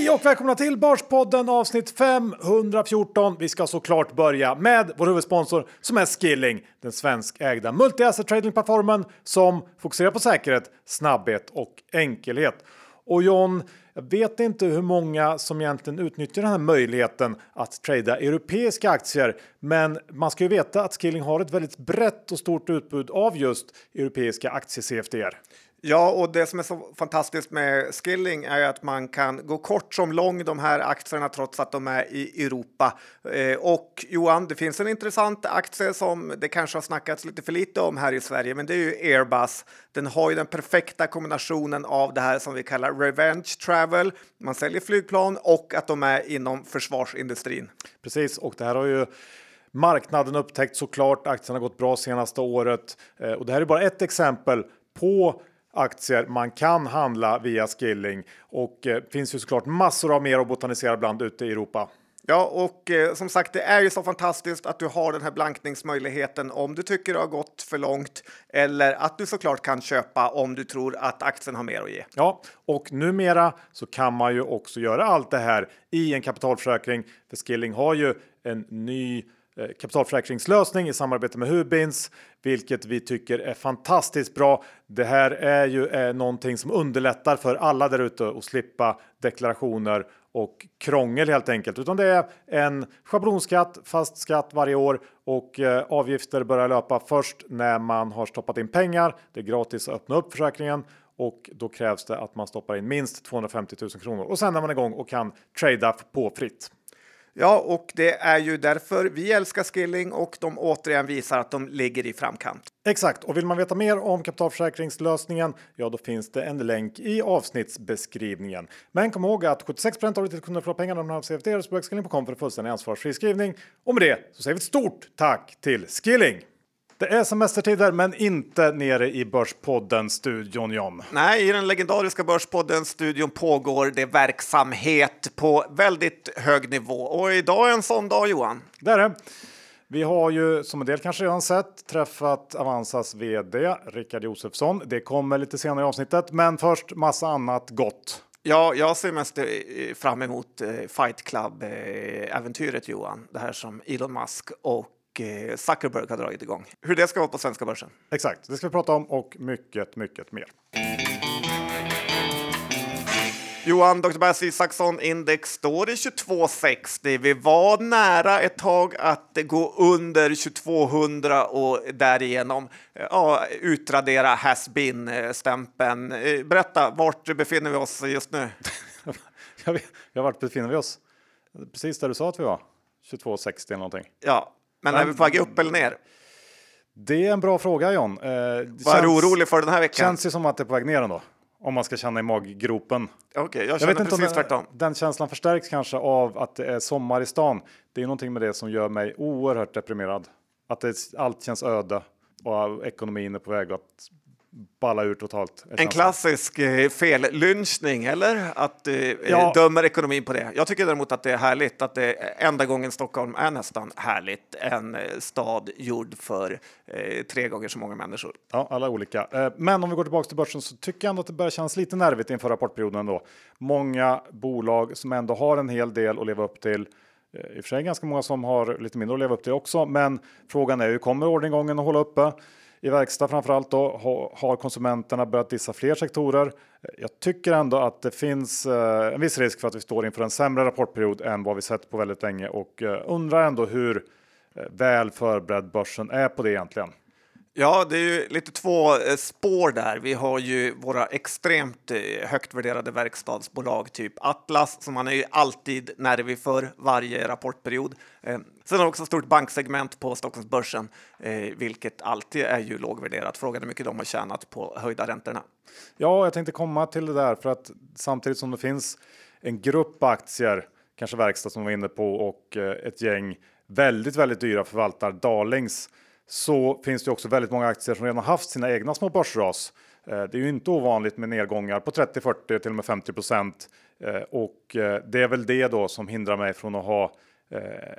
Hej och välkomna till Börspodden avsnitt 514. Vi ska såklart börja med vår huvudsponsor som är Skilling, den svenskägda multi-asset trading-plattformen som fokuserar på säkerhet, snabbhet och enkelhet. Och John, jag vet inte hur många som egentligen utnyttjar den här möjligheten att trada europeiska aktier, men man ska ju veta att Skilling har ett väldigt brett och stort utbud av just europeiska aktie-CFDR. Ja, och det som är så fantastiskt med Skilling är att man kan gå kort som lång de här aktierna trots att de är i Europa. Eh, och Johan, det finns en intressant aktie som det kanske har snackats lite för lite om här i Sverige, men det är ju Airbus. Den har ju den perfekta kombinationen av det här som vi kallar revenge travel. Man säljer flygplan och att de är inom försvarsindustrin. Precis, och det här har ju marknaden upptäckt såklart. Aktien har gått bra senaste året eh, och det här är bara ett exempel på aktier man kan handla via Skilling och eh, finns ju såklart massor av mer att botanisera bland ute i Europa. Ja, och eh, som sagt, det är ju så fantastiskt att du har den här blankningsmöjligheten om du tycker det har gått för långt eller att du såklart kan köpa om du tror att aktien har mer att ge. Ja, och numera så kan man ju också göra allt det här i en kapitalförsäkring. För Skilling har ju en ny Eh, kapitalförsäkringslösning i samarbete med Hubins, vilket vi tycker är fantastiskt bra. Det här är ju eh, någonting som underlättar för alla där ute att slippa deklarationer och krångel helt enkelt, utan det är en schablonskatt, fast skatt varje år och eh, avgifter börjar löpa först när man har stoppat in pengar. Det är gratis att öppna upp försäkringen och då krävs det att man stoppar in minst 250 000 kronor och sen är man igång och kan trada på fritt. Ja, och det är ju därför vi älskar Skilling och de återigen visar att de ligger i framkant. Exakt, och vill man veta mer om kapitalförsäkringslösningen, ja då finns det en länk i avsnittsbeskrivningen. Men kom ihåg att 76 av ditt kunder får pengarna om de har CFD så Skilling.com för fullständig ansvarsfri skrivning. Och med det så säger vi ett stort tack till Skilling! Det är semestertider, men inte nere i Börspodden-studion, John. Nej, i den legendariska Börspodden-studion pågår det verksamhet på väldigt hög nivå. Och idag är en sån dag, Johan. Det är det. Vi har ju som en del kanske redan sett träffat Avanzas vd Rickard Josefsson. Det kommer lite senare i avsnittet, men först massa annat gott. Ja, jag ser mest eh, fram emot eh, Fight Club-äventyret Johan. Det här som Elon Musk och Eh, Zuckerberg har dragit igång. Hur det ska vara på svenska börsen. Exakt, det ska vi prata om och mycket, mycket mer. Johan, Dr. Bass Isaksson index står i 2260. Vi var nära ett tag att gå under 2200 och därigenom ja, utradera has been-stämpeln. Eh, berätta, vart befinner vi oss just nu? ja, vart befinner vi oss? Precis där du sa att vi var. 2260 eller någonting. Ja, men, är vi på väg upp eller ner? Det är en bra fråga John. Eh, Vad är du orolig för den här veckan? Känns ju som att det är på väg ner ändå. Om man ska känna i maggropen. Okej, okay, jag känner jag precis inte tvärtom. Den känslan förstärks kanske av att det är sommar i stan. Det är någonting med det som gör mig oerhört deprimerad. Att det, allt känns öde och ekonomin är på väg att balla ur totalt. En klassisk eh, fellynchning, eller? Att eh, ja. dömer ekonomin på det. Jag tycker däremot att det är härligt att det enda gången Stockholm är nästan härligt. En eh, stad gjord för eh, tre gånger så många människor. Ja, alla olika. Eh, men om vi går tillbaka till börsen så tycker jag ändå att det börjar kännas lite nervigt inför rapportperioden då. Många bolag som ändå har en hel del att leva upp till. Eh, I och för sig ganska många som har lite mindre att leva upp till också, men frågan är ju kommer orderingången att hålla uppe? I verkstad framförallt då har konsumenterna börjat dissa fler sektorer. Jag tycker ändå att det finns eh, en viss risk för att vi står inför en sämre rapportperiod än vad vi sett på väldigt länge och eh, undrar ändå hur eh, väl förberedd börsen är på det egentligen. Ja, det är ju lite två eh, spår där. Vi har ju våra extremt eh, högt värderade verkstadsbolag, typ Atlas, som man är ju alltid nervig för varje rapportperiod. Eh, sen har vi också stort banksegment på Stockholmsbörsen, vilket alltid är ju lågvärderat. Frågan är hur mycket de har tjänat på höjda räntorna. Ja, jag tänkte komma till det där för att samtidigt som det finns en grupp aktier, kanske verkstad som vi var inne på och ett gäng väldigt, väldigt dyra förvaltar Darlings så finns det också väldigt många aktier som redan haft sina egna små börsras. Eh, det är ju inte ovanligt med nedgångar på 30, 40 till och med 50 procent eh, och eh, det är väl det då som hindrar mig från att ha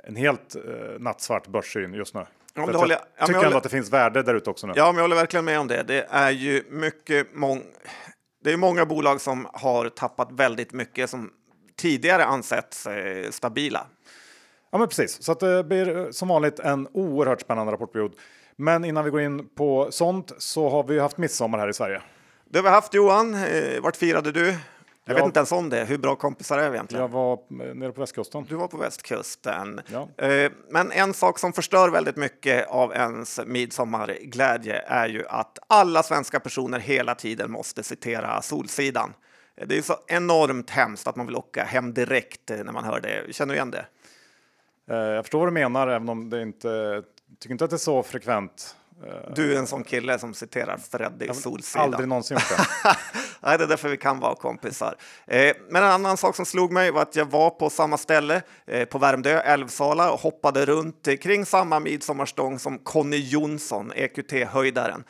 en helt nattsvart börssyn just nu. Ja, jag håller, jag, tycker jag ändå att det finns värde där ute också nu. Ja, men jag håller verkligen med om det. Det är ju mycket mång det är många bolag som har tappat väldigt mycket som tidigare ansetts eh, stabila. Ja, men precis. Så att det blir eh, som vanligt en oerhört spännande rapportperiod. Men innan vi går in på sånt så har vi haft midsommar här i Sverige. Det har vi haft Johan. Eh, vart firade du? Jag Ja. vet inte ens om det. Hur bra kompisar är vi egentligen? Jag var eh, nere på västkusten. Du var på västkusten. Ja. Men en sak som förstör väldigt mycket av ens midsommarglädje är ju att alla svenska personer hela tiden måste citera Solsidan. Det är så enormt hemskt att man vill åka hem direkt när man hör det. Känner du igen det? Eh, jag förstår vad du menar, även om det inte tycker inte att det är så frekvent. Eh, Du är en sån kille som citerar Freddy Solsidan. Aldrig någonsin gjort det. Nej, det är därför vi kan vara kompisar. Eh, men en annan sak som slog mig var att jag var på samma ställe eh, på Värmdö, Älvsala och hoppade runt eh, kring samma midsommarstång som Conny Jonsson, EQT-höjdaren.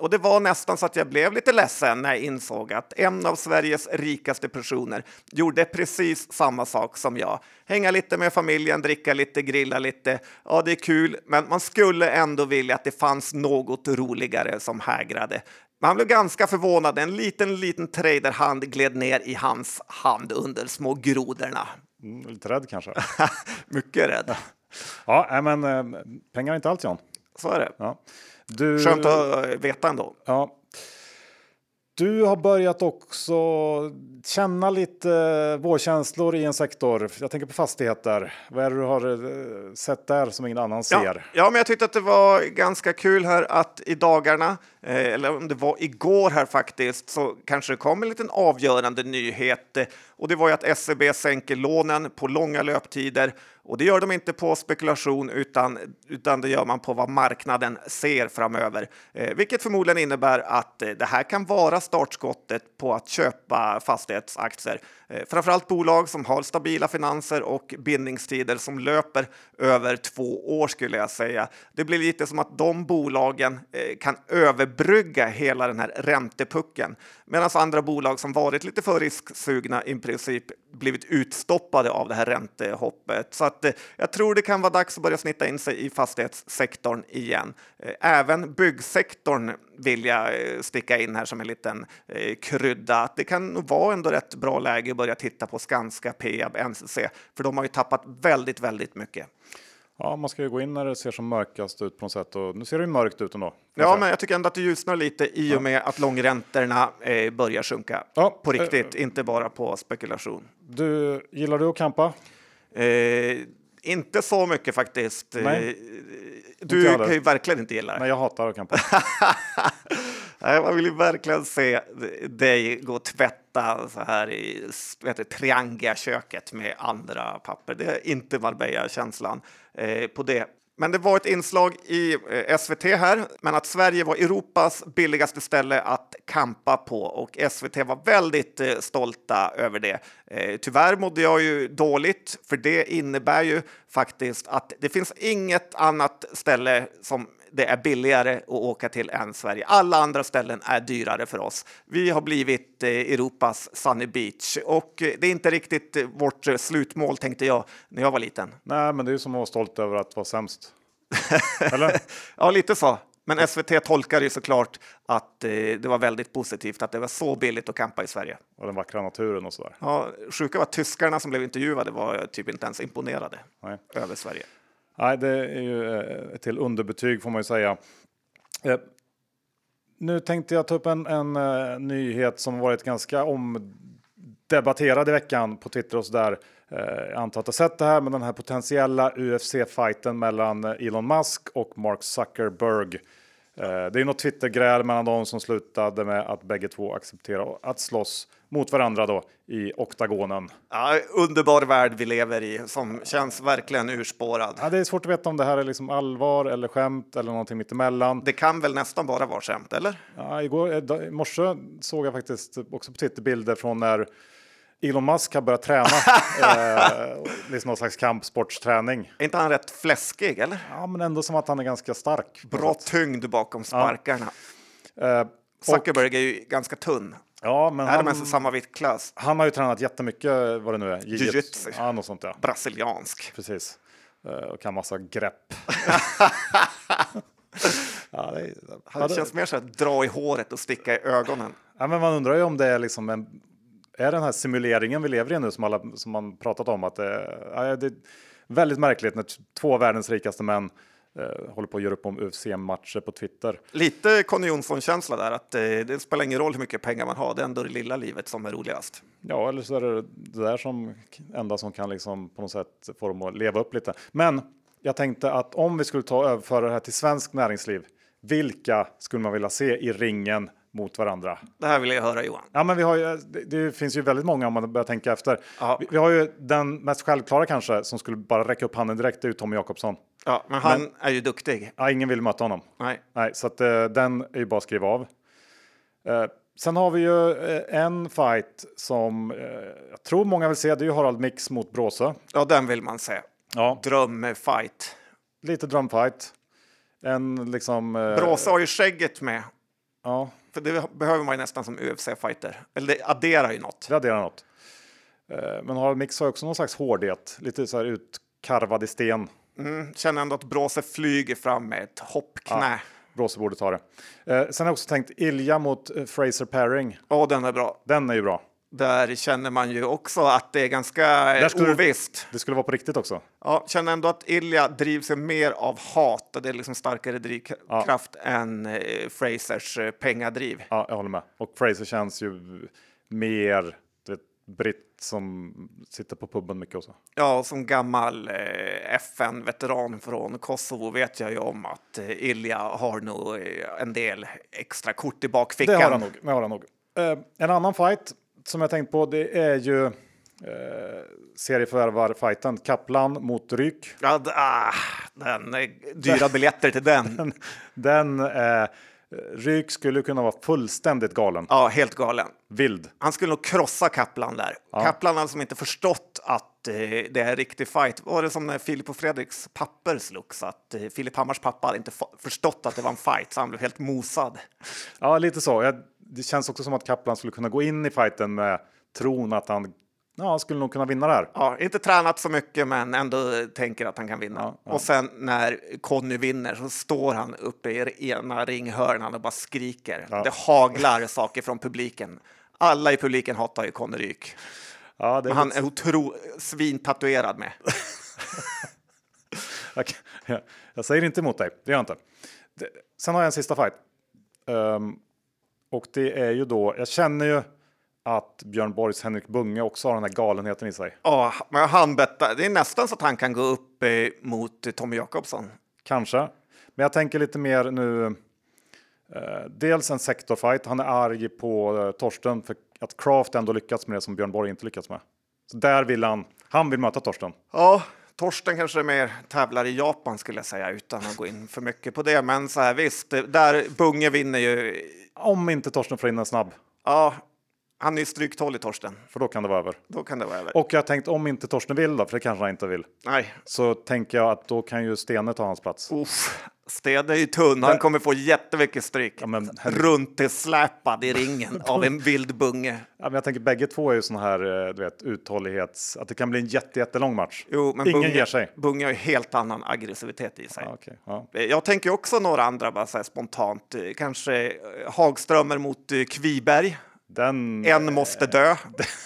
Och det var nästan så att jag blev lite ledsen när jag insåg att en av Sveriges rikaste personer gjorde precis samma sak som jag. Hänga lite med familjen, dricka lite, grilla lite. Ja, det är kul, men man skulle ändå vilja att det fanns något roligare som hägrade. Men han blev ganska förvånad. En liten, liten traderhand gled ner i hans hand under små grodorna. Mm, lite rädd kanske. Mycket rädd. Ja, nej, men eh, pengar är inte allt John. Så är det. Ja. Du, Skönt att veta ändå. Ja. Du har börjat också känna lite vårkänslor i en sektor. Jag tänker på fastigheter. Vad är det du har eh, sett där som ingen annan Ja, ser? ja, men jag tyckte att det var ganska kul här att i dagarna, Eh, eller om det var igår här faktiskt, så kanske det kom en liten avgörande nyhet. Och det var ju att SEB sänker lånen på långa löptider. Och det gör de inte på spekulation, utan, utan det gör man på vad marknaden ser framöver. Eh, vilket förmodligen innebär att eh, det här kan vara startskottet på att köpa fastighetsaktier. Eh, framförallt bolag som har stabila finanser och bindningstider som löper över två år skulle jag säga. Det blir lite som att de bolagen eh, kan överbrygga hela den här räntepucken medan andra bolag som varit lite för risksugna i princip blivit utstoppade av det här räntehoppet. Så att, eh, jag tror det kan vara dags att börja snitta in sig i fastighetssektorn igen. Även byggsektorn vill jag eh, sticka in här som en liten eh, krydda. Att Det kan nog vara ändå rätt bra läge att börja titta på Skanska, Peab, NCC, för de har ju tappat väldigt, väldigt mycket. Ja, man ska ju gå in när det ser som mörkast ut på något sätt och nu ser det ju mörkt ut ändå. Ja, men jag tycker ändå att det ljusnar lite i och med att långräntorna eh, börjar sjunka. Ja, På riktigt, inte bara på spekulation. Du, gillar du att campa? Eh, inte så mycket faktiskt. Nej, Eh, du kan ju verkligen inte gilla det. Nej, jag hatar att campa. Nej, man vill ju verkligen se dig gå och tvätta så här i Trianga-köket med andra papper. Det är inte Marbella-känslan eh, på det. Men det var ett inslag i eh, SVT här, men att Sverige var Europas billigaste ställe att kampa på och SVT var väldigt eh, stolta över det. Eh, tyvärr mådde jag ju dåligt, för det innebär ju faktiskt att det finns inget annat ställe som det är billigare att åka till än Sverige. Alla andra ställen är dyrare för oss. Vi har blivit Europas Sunny Beach och det är inte riktigt vårt slutmål tänkte jag när jag var liten. Nej, men det är som att vara stolt över att vara sämst. Eller? Ja, lite så. Men SVT tolkar ju såklart att eh, det var väldigt positivt att det var så billigt att campa i Sverige. Och den vackra naturen och sådär. Ja, sjuka var tyskarna som blev intervjuade var typ inte ens imponerade Nej. över Sverige. Nej, det är ju eh, till underbetyg får man ju säga. Eh, Nu tänkte jag ta upp en, en eh, nyhet som varit ganska omdebatterad i veckan på Twitter och så där. Eh, Jag antar att du har sett det här, men den här potentiella UFC-fighten mellan eh, Elon Musk och Mark Zuckerberg. Eh, Det är något Twittergräl mellan dem som slutade med att bägge två accepterar att slåss mot varandra då i oktagonen. Ja, underbar värld vi lever i som känns verkligen urspårad. Ja, det är svårt att veta om det här är liksom allvar eller skämt eller någonting mittemellan. Det kan väl nästan bara vara skämt, eller? Ja, igår, I morse såg jag faktiskt också på Twitter bilder från när Elon Musk har börjat träna. eh, liksom någon slags kampsportsträning. Är inte han rätt fläskig, eller? Ja, men ändå som att han är ganska stark. Bra tyngd bakom sparkarna. Eh, och, Zuckerberg är ju ganska tunn. ja, men Är de han, ens i samma viktklass? han har ju tränat jättemycket, vad det nu är. Jiu-jitsu. Ja, något sånt ja. Brasiliansk. Precis. Eh, och kan massa grepp. ja, det, är- Han känns mer så att dra i håret och sticka i ögonen. Ja, men man undrar ju om det är liksom en, är den här simuleringen vi lever i nu som, alla, som man pratat om. Att, eh, ja, det är väldigt märkligt när två av världens rikaste män eh, håller på att göra upp om UFC-matcher på Twitter. Lite Conny Jonsson-känsla där, att eh, det spelar ingen roll hur mycket pengar man har, det är ändå det lilla livet som är roligast. Ja, eller så är det det där som enda som kan liksom på något sätt få dem att leva upp lite. Men jag tänkte att om vi skulle ta och överföra det här till svensk näringsliv, vilka skulle man vilja se i ringen mot varandra? Det här vill jag höra Johan. Ja, men vi har ju, det, det finns ju väldigt många om man börjar tänka efter. Vi, vi har ju den mest självklara kanske som skulle bara räcka upp handen direkt, det är ju Tommy Jakobsson. Ja, men han är ju duktig. Ja, ingen vill möta honom. Nej. Nej, så att, eh, den är ju bara att skriva av. Eh, sen har vi ju eh, en fight som eh, jag tror många vill se. Det är ju Harald Mix mot Bråse. Ja, den vill man se. Ja, Drömfight. lite drömfight. En liksom. Eh, Bråse har ju skägget med, Ja, för det behöver man ju nästan som UFC-fighter. Eller det adderar ju något. det adderar något. Eh, men Harald Mix har också någon slags hårdhet, lite så här utkarvad i sten. Mm, känner ändå att Bråse flyger fram med ett hoppknä. Bråse borde ta det. Eh, sen har jag också tänkt Ilja mot eh, Fraser Paring. Ja, den är bra. Den är ju bra. Där känner man ju också att det är ganska eh, skulle- ovisst. Det skulle vara på riktigt också. Ja, känner ändå att Ilja drivs mer av hat och det är liksom starkare drivkraft än eh, Frasers eh, pengadriv. Ja, jag håller med. Och Fraser känns ju mer vet, britt som sitter på puben mycket också. Ja, och som gammal eh, FN-veteran från Kosovo vet jag ju om att eh, Ilja har nog en del extra kort i bakfickan. Det har han nog. Det har han nog. Eh, en annan fight som jag tänkt på det är ju eh, serieförvärvar-fighten Kaplan mot Ryk. Ja, ah, den, dyra biljetter till den. Den eh, Ryk skulle kunna vara fullständigt galen. Ja, helt galen. Vild. Han skulle nog krossa Kaplan där. Kaplan har som inte förstått att eh, det är en riktig fight. Var det som när Filip och Fredriks papper slogs? Att eh, Filip Hammars pappa hade inte förstått att det var en fight, så han blev helt mosad. Ja, lite så. Jag, det känns också som att Kaplan skulle kunna gå in i fighten med tron att han ja, skulle nog kunna vinna det här. Ja, inte tränat så mycket, men ändå tänker att han kan vinna. Ja, ja. Och sen när Conny vinner så står han uppe i ena ringhörnan och bara skriker. Ja. Det haglar saker från publiken. Alla i publiken hatar ju Conny Ryk. Ja, Men han är otro svintatuerad med. Jag, säger inte emot dig, det gör jag inte. Sen har jag en sista fight. Ehm, och det är ju då, jag känner ju att Björn Borgs Henrik Bunge också har den här galenheten i sig. Ja, men han bettar. Det är nästan så att han kan gå upp eh, mot Tommy Jakobsson. Kanske. Men jag tänker lite mer nu. Eh, dels en sektorfight. Han är arg på eh, Torsten för att Kraft ändå lyckats med det som Björn Borg inte lyckats med. Så där vill han. Han vill möta Torsten. Ja, Torsten kanske mer tävlar i Japan skulle jag säga utan att gå in för mycket på det. Men så här visst, där Bunge vinner ju. Om inte Torsten får in en snabb, Ja, han är ju stryktålig Torsten. för då kan det vara över. Då kan det vara över. Och jag tänkt om inte Torsten vill då, för det kanske han inte vill. Nej, Så tänker jag att då kan ju Stene ta hans plats. uff. Sted är ju tunn. Han kommer få jättemycket stryk. Ja, men släpad i ringen av en vild bunge. Ja, men jag tänker bägge två är ju såna här eh, du vet, uthållighets... Att det kan bli en jätte, jättelång match. Jo, men Ingen bunge, ger sig. Bunge har ju helt annan aggressivitet i sig. Ja, okej, ja. Jag tänker också några andra bara så spontant. Eh, Kanske eh, Hagströmer mot eh, Kviberg. Den, En måste dö.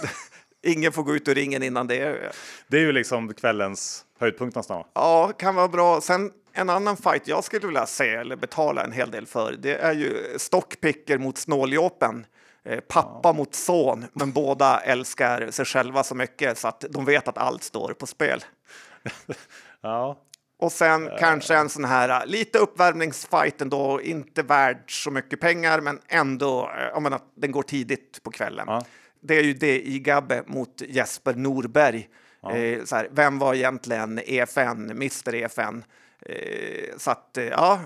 Ingen får gå ut ur ringen innan det. det är ju liksom kvällens höjdpunkt nästan. Ja, kan vara bra. Sen en annan fight jag skulle vilja se eller betala en hel del för. Det är ju stockpicker mot snåljåpen. Eh, Pappa mot son, men båda älskar sig själva så mycket så att de vet att allt står på spel. Ja, Och sen kanske en sån här äh, lite uppvärmningsfight ändå, inte värd så mycket pengar, men ändå, jag menar, den går tidigt på kvällen. Ja. Det är ju det i Gabbe mot Jesper Norberg. Eh, så här, vem var egentligen EFN, Mr EFN? Eh, så att, eh, ja,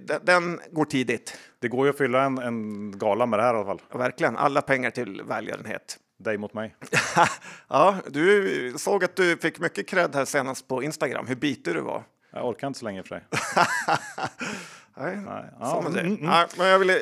den, den går tidigt. det går ju att fylla en, en gala med det här i alla fall. Verkligen, alla pengar till välgörenhet. Dig mot mig. ja, du såg att du fick mycket cred här senast på Instagram, hur bitig du var. Jag orkar inte så länge för sig. Nej, Nej. Ja, det. mm, mm. Nej, men jag vill, eh,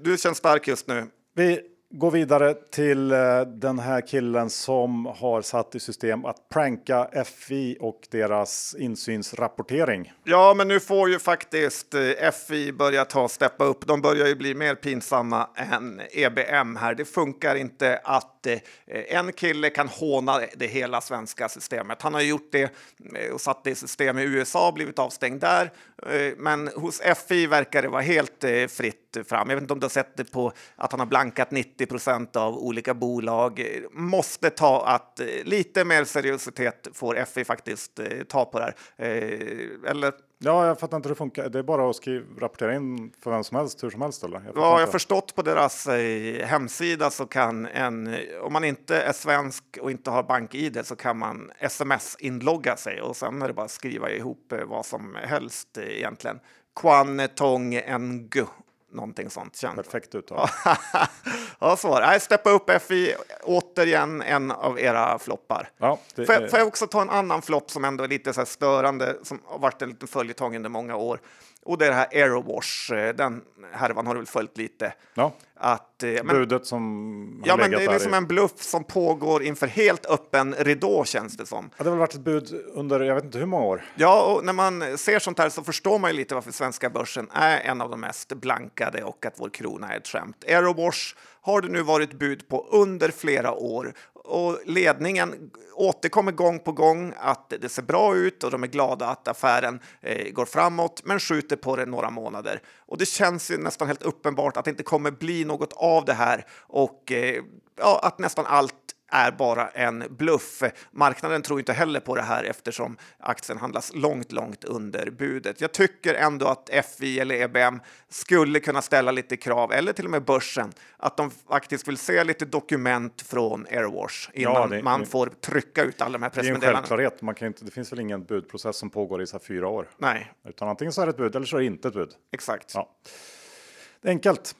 du känns stark just nu. Vi gå vidare till eh, den här killen som har satt i system att pranka FI och deras insynsrapportering. Ja, men nu får ju faktiskt eh, FI börja ta steppa upp. De börjar ju bli mer pinsamma än EBM här. Det funkar inte att eh, en kille kan håna det hela svenska systemet. Han har gjort det och satt det i system i USA, blivit avstängd där. Eh, men hos FI verkar det vara helt eh, fritt fram. Jag vet inte om du har sett det på att han har blankat 90 procent av olika bolag. Måste ta att eh, lite mer seriositet får FI faktiskt ta på det här. Eller Ja, jag fattar inte hur det funkar. Det är bara att skriva, rapportera in för vem som helst, hur som helst eller? Jag ja, jag har förstått på deras eh, hemsida så kan en, om man inte är svensk och inte har bank-id så kan man sms-inlogga sig och sen är det bara att skriva ihop eh, vad som helst eh, egentligen. Kwan Tong Ngu någonting sånt. Känt. Perfekt uttal. ja, så var det. Steppa upp FI, återigen en av era floppar. Ja, det, får, jag, får jag också ta en annan flopp som ändå är lite så störande, som har varit en liten följetong under många år. Och det är det här Aerowash, eh, den härvan har du väl följt lite? Ja, att, eh, men, budet som Ja, men det är liksom i... en bluff som pågår inför helt öppen ridå känns det som. Ja, det har väl varit ett bud under jag vet inte hur många år. Ja, och när man ser sånt här så förstår man ju lite varför svenska börsen är en av de mest blankade och att vår krona är ett skämt. Aerowash har det nu varit bud på under flera år och ledningen återkommer gång på gång att det ser bra ut och de är glada att affären eh, går framåt, men skjuter på det några månader. Och det känns ju nästan helt uppenbart att det inte kommer bli något av det här och eh, ja, att nästan allt är bara en bluff. Marknaden tror inte heller på det här eftersom aktien handlas långt, långt under budet. Jag tycker ändå att FI eller EBM skulle kunna ställa lite krav, eller till och med börsen, att de faktiskt vill se lite dokument från Airwash innan ja, det, man får trycka ut alla de här pressmeddelandena. Det är en självklarhet. Man kan inte, det finns väl ingen budprocess som pågår i så här fyra år? Nej. Utan antingen så är det ett bud eller så är det inte ett bud. Exakt. Ja. Enkelt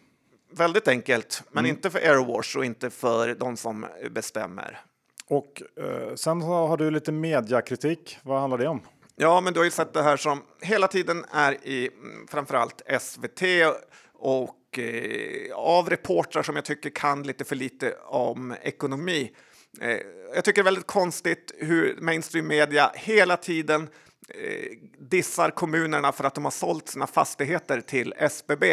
väldigt enkelt, men mm. inte för Airwash och inte för de som bestämmer. Och eh, sen har du lite mediakritik. Vad handlar det om? Ja, men du har ju sett det här som hela tiden är i mm, framförallt SVT och eh, av reportrar som jag tycker kan lite för lite om ekonomi. Eh, jag tycker det är väldigt konstigt hur mainstream media hela tiden eh, dissar kommunerna för att de har sålt sina fastigheter till SBB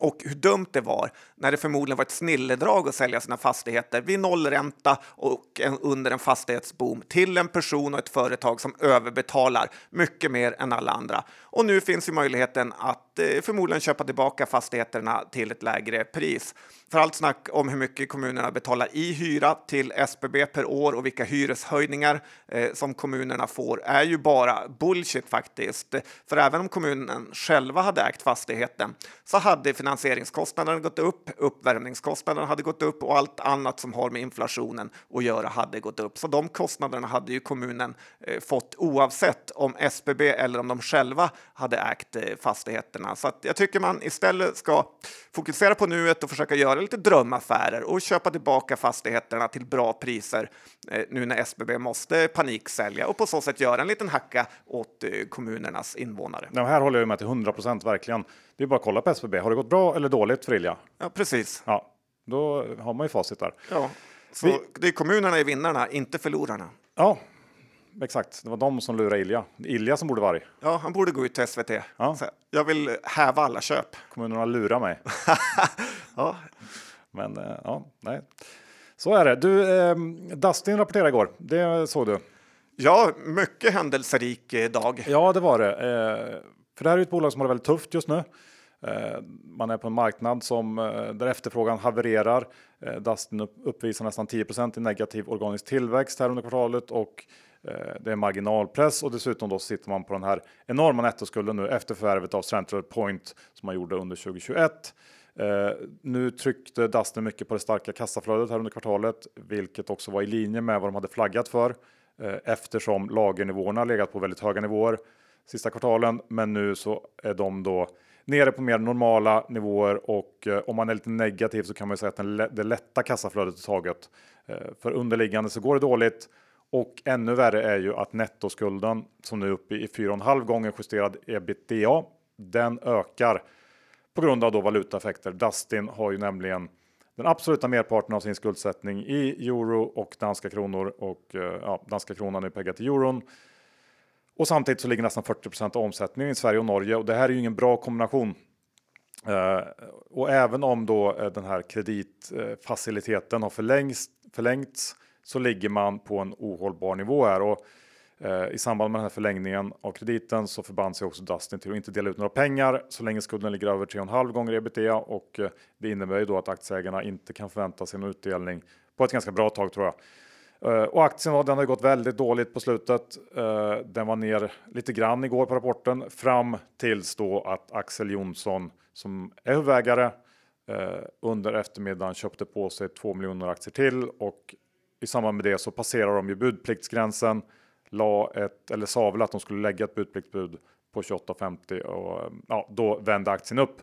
och hur dumt det var när det förmodligen var ett snilledrag att sälja sina fastigheter vid nollränta och en, under en fastighetsboom till en person och ett företag som överbetalar mycket mer än alla andra. Och nu finns ju möjligheten att eh, förmodligen köpa tillbaka fastigheterna till ett lägre pris. För allt snack om hur mycket kommunerna betalar i hyra till SBB per år och vilka hyreshöjningar eh, som kommunerna får är ju bara bullshit faktiskt. För även om kommunen själva hade ägt fastigheten så hade Finansieringskostnaden gått upp, uppvärmningskostnaden hade gått upp och allt annat som har med inflationen att göra hade gått upp. Så de kostnaderna hade ju kommunen eh, fått oavsett om SBB eller om de själva hade ägt eh, fastigheterna. Så jag tycker man istället ska fokusera på nuet och försöka göra lite drömaffärer och köpa tillbaka fastigheterna till bra priser eh, nu när SBB måste paniksälja och på så sätt göra en liten hacka åt eh, kommunernas invånare. Ja, här håller jag med till 100 procent verkligen. Det är bara att kolla på SBB. Har det gått bra eller dåligt för Ilja? Ja, precis. Ja, då har man ju facit där. Ja, så Vi... det är kommunerna är vinnarna, inte förlorarna. Ja, exakt. Det var de som lurade Ilja. Ilja som borde vara arg. Ja, han borde gå ut till SVT. Ja. jag vill häva alla köp. Kommunerna lurar mig. ja. Men eh, ja, nej. Så är det. Du, eh, Dustin rapporterade igår. Det såg du. Ja, mycket händelserik eh, dag. Ja, det var det. Eh, för det här är ett bolag som har det väldigt tufft just nu. Eh, man är på en marknad som, eh, där efterfrågan havererar. Eh, Dustin uppvisar nästan 10% i negativ organisk tillväxt här under kvartalet och det är marginalpress och dessutom då sitter man på den här enorma nettoskulden nu efter förvärvet av Central Point som man gjorde under 2021. Nu tryckte Dustin mycket på det starka kassaflödet här under kvartalet, vilket också var i linje med vad de hade flaggat för eftersom lagernivåerna legat på väldigt höga nivåer sista kvartalen. Men nu så är de då nere på mer normala nivåer och eh, om man är lite negativ så kan man säga att den, det lätta kassaflödet är taget. Eh, för underliggande så går det dåligt och ännu värre är ju att nettoskulden som nu är uppe i 4,5 gånger justerad ebitda. Den ökar på grund av då valutaeffekter. Dustin har ju nämligen den absoluta merparten av sin skuldsättning i euro och danska kronor och eh, ja, danska kronan är peggad till euron. Och samtidigt så ligger nästan 40 av omsättningen i Sverige och Norge och det här är ju ingen bra kombination. Eh, och även om då eh, den här kreditfaciliteten har förlängts, förlängts så ligger man på en ohållbar nivå här. Och, eh, I samband med den här förlängningen av krediten så förband sig också Dustin till att inte dela ut några pengar så länge skulden ligger över 3,5 gånger ebitda och eh, det innebär ju då att aktieägarna inte kan förvänta sig någon utdelning på ett ganska bra tag tror jag. Eh, och aktien den har gått väldigt dåligt på slutet. Eh, den var ner lite grann igår på rapporten fram tills då att Axel Jonsson som är huvudägare eh, under eftermiddagen köpte på sig 2 miljoner aktier till och i samband med det så passerar de ju budpliktsgränsen. La ett, eller sa väl att de skulle lägga ett budpliktsbud på 28,50 och ja, då vände aktien upp.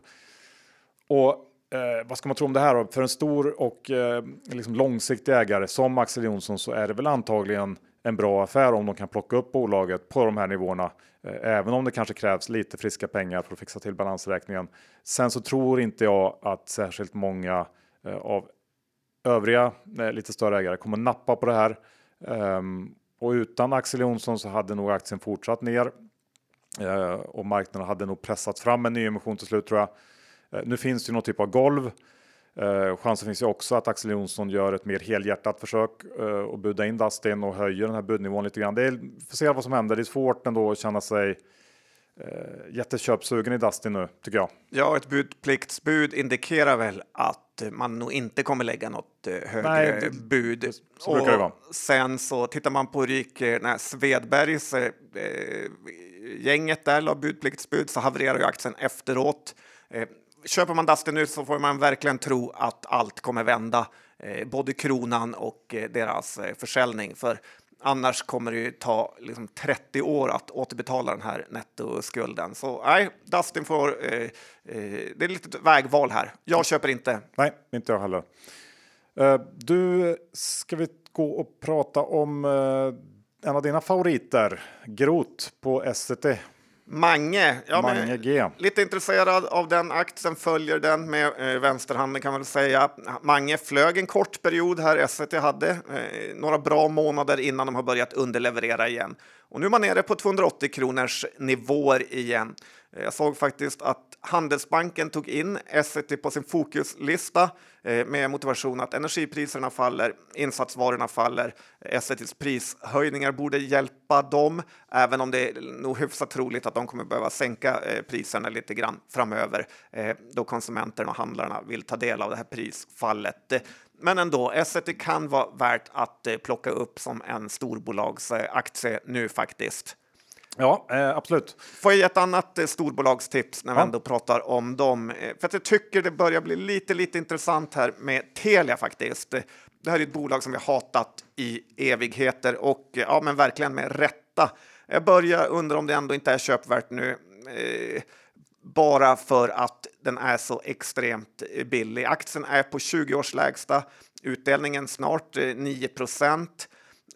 Och Eh, vad ska man tro om det här då? För en stor och eh, liksom långsiktig ägare som Axel Jonsson så är det väl antagligen en bra affär om de kan plocka upp bolaget på de här nivåerna. Eh, även om det kanske krävs lite friska pengar för att fixa till balansräkningen. Sen så tror inte jag att särskilt många eh, av övriga eh, lite större ägare kommer nappa på det här. Ehm, och utan Axel Jonsson så hade nog aktien fortsatt ner eh, och marknaden hade nog pressat fram en nyemission till slut tror jag. Eh, nu finns det någon typ av golv. Eh, chansen finns ju också att Axel Jonsson gör ett mer helhjärtat försök och eh, buda in Dustin och höjer den här budnivån lite grann. Det är, får se vad som händer. Det är svårt ändå att känna sig jätteköpsugen i Dustin nu tycker jag. Ja, ett budpliktsbud indikerar väl att man nog inte kommer lägga något högre Nej, det, bud. Så brukar det vara. Sen så tittar man på ryker Svedbergs eh, gänget där la budpliktsbud så havererar ju aktien efteråt. Köper man Dustin nu så får man verkligen tro att allt kommer vända, eh, både kronan och eh, deras eh, försäljning. För annars kommer det ju ta liksom 30 år att återbetala den här nettoskulden. Så nej, Dustin får... Eh, eh, det är lite vägval här. Jag köper inte. Nej, inte jag heller. Uh, du, ska vi gå och prata om uh, en av dina favoriter, Grot på SCT? Mange, ja, Mange G. lite intresserad av den aktien, följer den med eh, vänsterhanden kan man väl säga. Mange flög en kort period här, SVT hade eh, några bra månader innan de har börjat underleverera igen. Och nu är man nere på 280 kronors nivåer igen. Eh, jag såg faktiskt att Handelsbanken tog in Essity på sin fokuslista eh, med motivation att energipriserna faller, insatsvarorna faller. Eh, Essitys prishöjningar borde hjälpa dem, även om det är nog hyfsat troligt att de kommer behöva sänka priserna lite grann framöver då konsumenterna och handlarna vill ta del av det här prisfallet. Men ändå, Essity kan vara värt att plocka upp som en storbolagsaktie nu faktiskt. Ja, eh, absolut. Får jag ge ett annat eh, storbolagstips när vi ja. ändå pratar om dem? Eh, för att jag tycker det börjar bli lite, lite intressant här med Telia faktiskt. Det här är ett bolag som vi hatat i evigheter och ja, men verkligen med rätta. Jag börjar undra om det ändå inte är köpvärt nu. Eh, bara för att den är så extremt eh, billig. Aktien är på 20 års lägsta, utdelningen snart 9 eh, procent.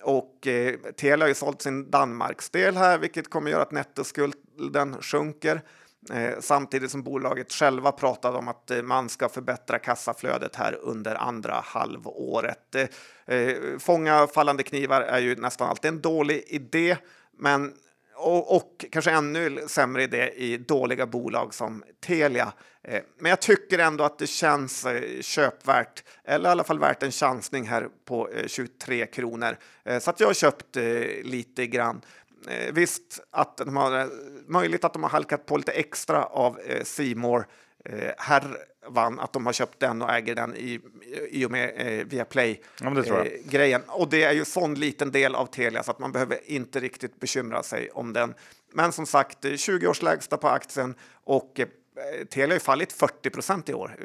Och eh, Telia har ju sålt sin Danmarksdel här, vilket kommer göra att nettoskulden sjunker. Eh, samtidigt som bolaget själva pratade om att eh, man ska förbättra kassaflödet här under andra halvåret. Eh, eh, fånga fallande knivar är ju nästan alltid en dålig idé, men och, och, kanske ännu sämre idé i dåliga bolag som Telia. Eh, men jag tycker ändå att det känns eh, köpvärt, eller i alla fall värt en chansning här på eh, 23 kronor. Eh, så att jag har köpt eh, lite grann. Eh, visst att de har eh, möjligt att de har halkat på lite extra av eh, Eh, härvan, att de har köpt den och äger den i, i och med eh, Viaplay-grejen. Ja, och det är ju sån liten del av Telia så att man behöver inte riktigt bekymra sig om den. Men som sagt, 20 års lägsta på aktien och eh, Telia har ju fallit 40 procent i år.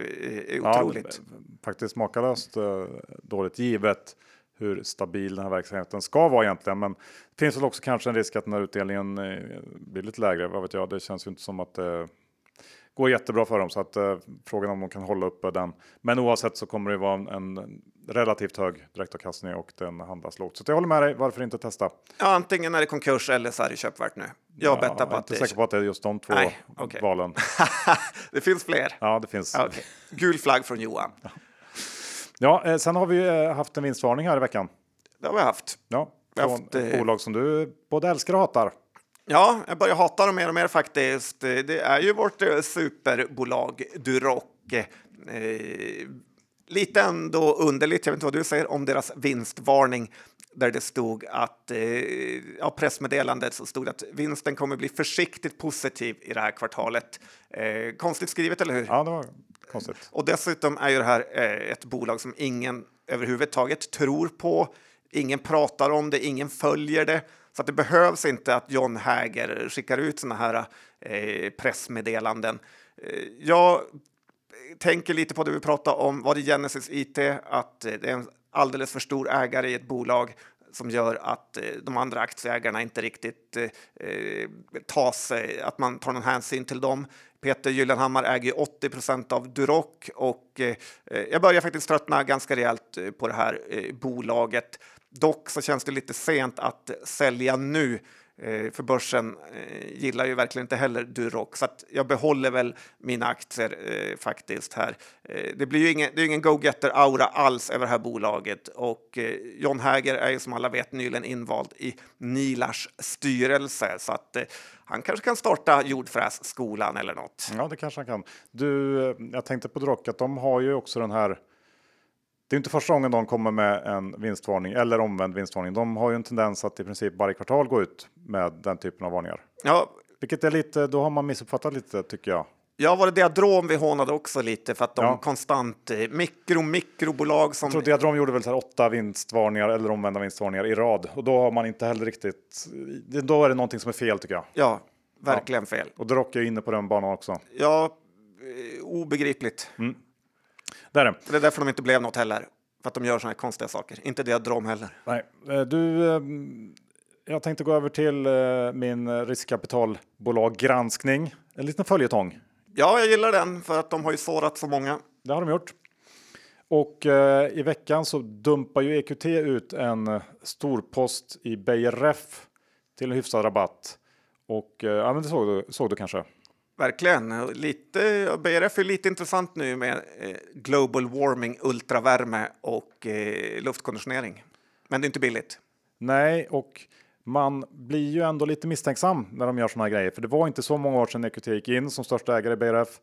Eh, otroligt. Ja, faktiskt makalöst eh, dåligt givet hur stabil den här verksamheten ska vara egentligen. Men det finns väl också kanske en risk att den här utdelningen eh, blir lite lägre. Vad vet jag? Det känns ju inte som att det går jättebra för dem så att eh, frågan om de kan hålla uppe den. Men oavsett så kommer det vara en, en relativt hög direktavkastning och den handlas lågt. Så jag håller med dig. Varför inte testa? Ja, antingen är det konkurs eller så är det köpvärt nu. Jag ja, bettar på att det är... säker på att det är just de två Nej, okay. valen. det finns fler. Ja, det finns. Okay. Gul flagg från Johan. Ja, eh, sen har vi eh, haft en vinstvarning här i veckan. Det har vi haft. Ja, från haft, ett eh, bolag som du både älskar och hatar. Ja, jag börjar hata dem mer och mer faktiskt. Det är ju vårt eh, superbolag Duroc. Eh, lite ändå underligt, jag vet inte vad du säger om deras vinstvarning där det stod att, eh, ja, pressmeddelandet så stod att vinsten kommer bli försiktigt positiv i det här kvartalet. Eh, konstigt skrivet, eller hur? Ja, det var konstigt. Och dessutom är ju det här eh, ett bolag som ingen överhuvudtaget tror på. Ingen pratar om det, ingen följer det. Så att det behövs inte att John Häger skickar ut såna här eh, pressmeddelanden. Eh, jag tänker lite på det vi pratade om, var det Genesis IT, att eh, det är en alldeles för stor ägare i ett bolag som gör att eh, de andra aktieägarna inte riktigt eh, tas, eh, att man tar någon hänsyn till dem. Peter Gyllenhammar äger 80 procent av Duroc och eh, eh, jag börjar faktiskt tröttna ganska rejält eh, på det här eh, bolaget. Dock så känns det lite sent att sälja nu. Eh, för börsen eh, gillar ju verkligen inte heller Duroc, så att jag behåller väl mina aktier eh, faktiskt här. Eh, det blir ju ingen, det är ingen go-getter-aura alls över det här bolaget och eh, John Häger är ju som alla vet nyligen invald i Nilars styrelse så att eh, han kanske kan starta jordfrässkolan eller något. Ja, det kanske han kan. Du, eh, jag tänkte på Drock att de har ju också den här. Det är inte första gången de kommer med en vinstvarning eller omvänd vinstvarning. De har ju en tendens att i princip varje kvartal gå ut med den typen av varningar. Ja, Vilket är lite, då har man missuppfattat lite tycker jag. Ja, var det Diadrom vi hånade också lite för att de Ja. konstant eh, mikro mikrobolag som Jag tror Diadrom gjorde väl så här åtta vinstvarningar eller omvända vinstvarningar i rad och då har man inte heller riktigt. Då är det någonting som är fel tycker jag. Ja, verkligen fel. Och Drock är inne på den banan också. Ja, eh, obegripligt. Där är det. Det är därför de inte blev något heller. För att de gör såna här konstiga saker. Inte Diadrom heller. Nej, eh, du. eh, Jag tänkte gå över till eh, min riskkapitalbolag granskning. En liten följetong. Ja, jag gillar den för att de har ju sårat så många. Det har de gjort. Och eh, i veckan så dumpar ju EQT ut en eh, stor post i Ref till en hyfsad rabatt. Och eh, ja, men det såg du, såg du kanske? Verkligen. Lite, BRF är lite intressant nu med eh, global warming, ultravärme och eh, luftkonditionering. Men det är inte billigt. Nej, och man blir ju ändå lite misstänksam när de gör såna här grejer. För det var inte så många år sedan EQT gick in som största ägare i BRF.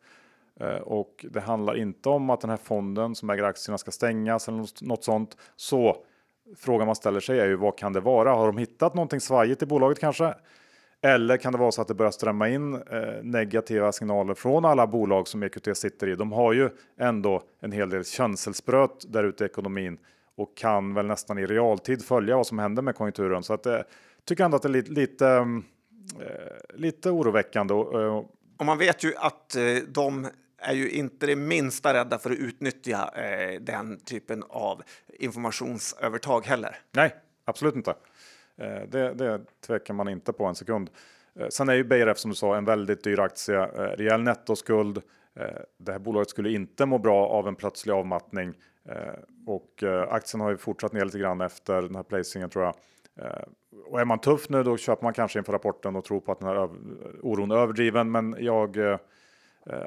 Eh, och det handlar inte om att den här fonden som äger aktierna ska stängas eller något sånt. Så frågan man ställer sig är ju vad kan det vara? Har de hittat någonting svajigt i bolaget kanske? Eller kan det vara så att det börjar strömma in eh, negativa signaler från alla bolag som EQT sitter i? De har ju ändå en hel del känselspröt där ute i ekonomin och kan väl nästan i realtid följa vad som händer med konjunkturen. Så att eh, tycker ändå att det är lite, lite, eh, lite oroväckande. Och, eh, Och man vet ju att de är ju inte det minsta rädda för att utnyttja den typen av informationsövertag heller. Nej, absolut inte. Eh, det, det tvekar man inte på en sekund. Eh, sen är ju BRF som du sa en väldigt dyr aktie, eh, rejäl nettoskuld. Det här bolaget skulle inte må bra av en plötslig avmattning och aktien har ju fortsatt ner lite grann efter den här placingen tror jag. Och är man tuff nu då köper man kanske inför rapporten och tror på att den här oron är överdriven. Men jag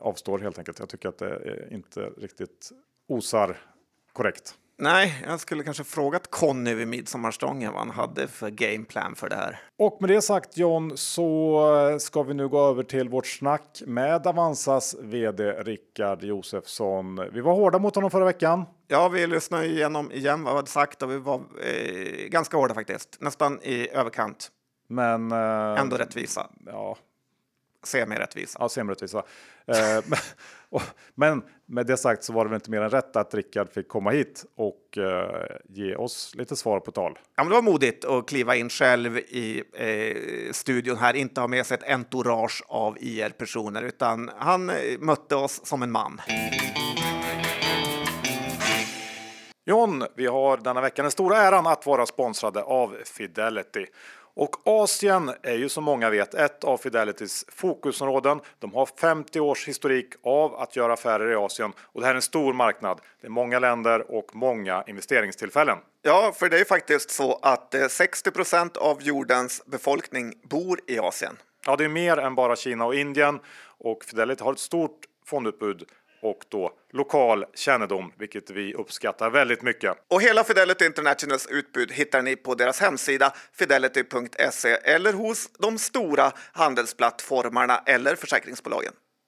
avstår helt enkelt. Jag tycker att det inte riktigt osar korrekt. Nej, jag skulle kanske frågat Conny vid midsommarstången vad han hade för gameplan för det här. Och med det sagt John så ska vi nu gå över till vårt snack med Avanzas vd Rickard Josefsson. Vi var hårda mot honom förra veckan. Ja, vi lyssnade igenom igen vad vi hade sagt och vi var eh, ganska hårda faktiskt. Nästan i överkant. Men eh, Ändå rättvisa. ja, Semi-rättvisa. ja semrättvisa. Eh, men med det sagt så var det väl inte mer än rätt att Rickard fick komma hit och eh, ge oss lite svar på tal. Ja, men det var modigt att kliva in själv i eh, studion här, inte ha med sig ett entourage av IR-personer, utan han eh, mötte oss som en man. John, vi har denna vecka den stora äran att vara sponsrade av Fidelity. Och Asien är ju som många vet ett av Fidelitys fokusområden. De har 50 års historik av att göra affärer i Asien och det här är en stor marknad. Det är många länder och många investeringstillfällen. Ja, för det är faktiskt så att eh, 60 procent av jordens befolkning bor i Asien. Ja, det är mer än bara Kina och Indien och Fidelity har ett stort fondutbud och då lokal kännedom, vilket vi uppskattar väldigt mycket. Och hela Fidelity Internationals utbud hittar ni på deras hemsida fidelity.se eller hos de stora handelsplattformarna eller försäkringsbolagen.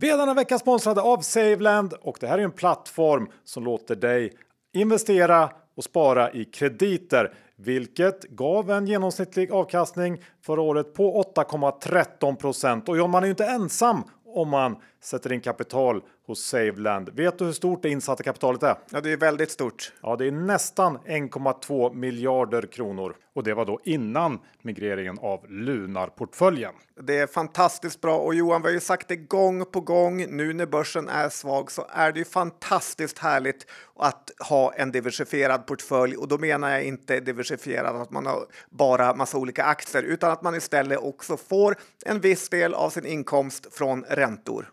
Vi är denna vecka sponsrade av Saveland och det här är en plattform som låter dig investera och spara i krediter, vilket gav en genomsnittlig avkastning förra året på 8,13 procent. Och ja, man är ju inte ensam om man sätter in kapital hos Saveland. Vet du hur stort det insatta kapitalet är? Ja, det är väldigt stort. Ja, det är nästan 1,2 miljarder kronor och det var då innan migreringen av Lunar-portföljen. Det är fantastiskt bra och Johan, vi har ju sagt det gång på gång. Nu när börsen är svag så är det ju fantastiskt härligt att ha en diversifierad portfölj och då menar jag inte diversifierad att man har bara massa olika aktier utan att man istället också får en viss del av sin inkomst från räntor.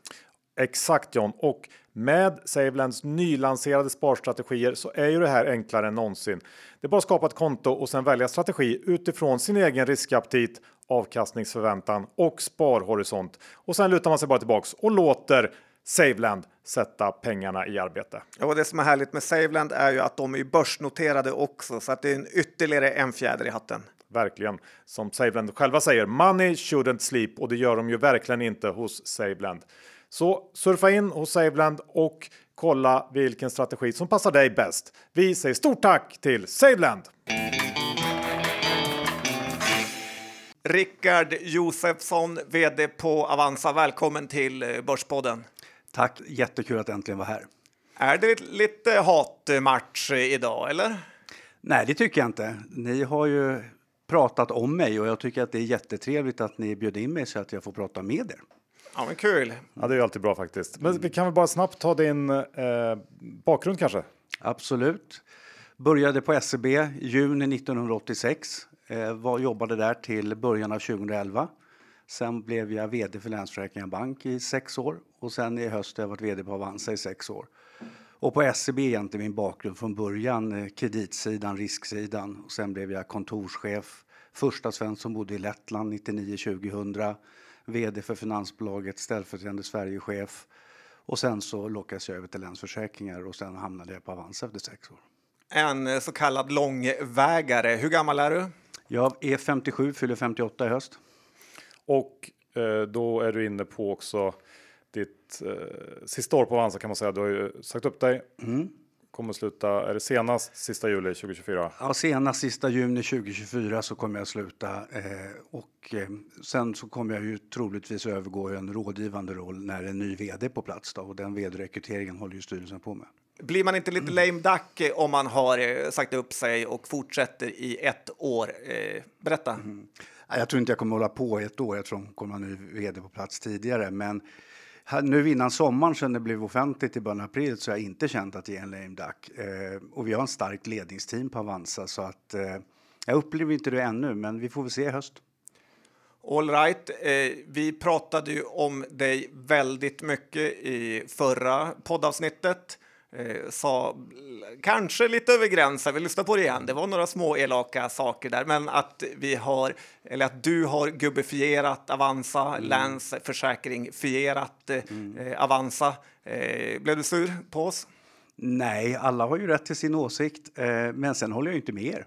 Exakt John och med Savelands nylanserade sparstrategier så är ju det här enklare än någonsin. Det är bara att skapa ett konto och sen välja strategi utifrån sin egen riskaptit, avkastningsförväntan och sparhorisont. Och sen lutar man sig bara tillbaks och låter Saveland sätta pengarna i arbete. Ja, och det som är härligt med Saveland är ju att de är börsnoterade också så att det är en ytterligare en fjäder i hatten. Verkligen. Som Saveland själva säger, money shouldn't sleep och det gör de ju verkligen inte hos Saveland. Så surfa in hos Saveland och kolla vilken strategi som passar dig bäst. Vi säger stort tack till Saveland! Rickard Josefsson, vd på Avanza. Välkommen till eh, Börspodden. Tack, jättekul att äntligen vara här. Är det lite hatmatch idag, eller? Nej, det tycker jag inte. Ni har ju pratat om mig och jag tycker att det är jättetrevligt att ni bjöd in mig så att jag får prata med er. Ja, men kul. Ja, det är ju alltid bra faktiskt. Men vi kan väl bara snabbt ta din eh, bakgrund kanske? Absolut. Började på SEB i juni 1986. Eh, var, jobbade där till början av 2011. Sen blev jag vd för Länsförsäkringar Bank i sex år och sen i höst har jag varit vd på Avanza i sex år. Och på SEB är egentligen min bakgrund från början eh, kreditsidan, risksidan och sen blev jag kontorschef. Första svensk som bodde i Lettland 99-2000 vd för finansbolaget, ställföreträdande Sverigechef. Och sen så lockades jag över till Länsförsäkringar och sen hamnade jag på Avanza efter sex år. En eh, så kallad långvägare. Hur gammal är du? Jag är 57, fyller 58 i höst. Och eh, då är du inne på också ditt eh, sista år på Avanza kan man säga. Du har ju sagt upp dig. Mm kommer sluta, är det senast sista juli 2024? Ja, senast sista juni 2024 så kommer jag sluta eh, och eh, sen så kommer jag ju troligtvis övergå i en rådgivande roll när en ny vd på plats då, och den vd-rekryteringen håller ju styrelsen på med. Blir man inte lite lame duck eh, om man har sagt upp sig och fortsätter i ett år? Eh, berätta. Mm. Jag tror inte jag kommer hålla på i ett år. Jag tror hon kommer ha ny vd på plats tidigare, men nu innan sommaren, sen det blev offentligt i början av april, så har jag inte känt att det är en lame duck. Eh, och vi har en stark ledningsteam på Avanza, så att eh, jag upplever inte det ännu, men vi får väl se i höst. All right. Eh, vi pratade ju om dig väldigt mycket i förra poddavsnittet eh, sa kanske lite över gränsen, vi lyssnar på det igen, det var några små elaka saker där, men att vi har, eller att du har gubbifierat Avanza, mm. Länsförsäkringfierat eh, mm. eh, Avanza. Eh, blev du sur på oss? Nej, alla har ju rätt till sin åsikt, eh, men sen håller jag inte med er.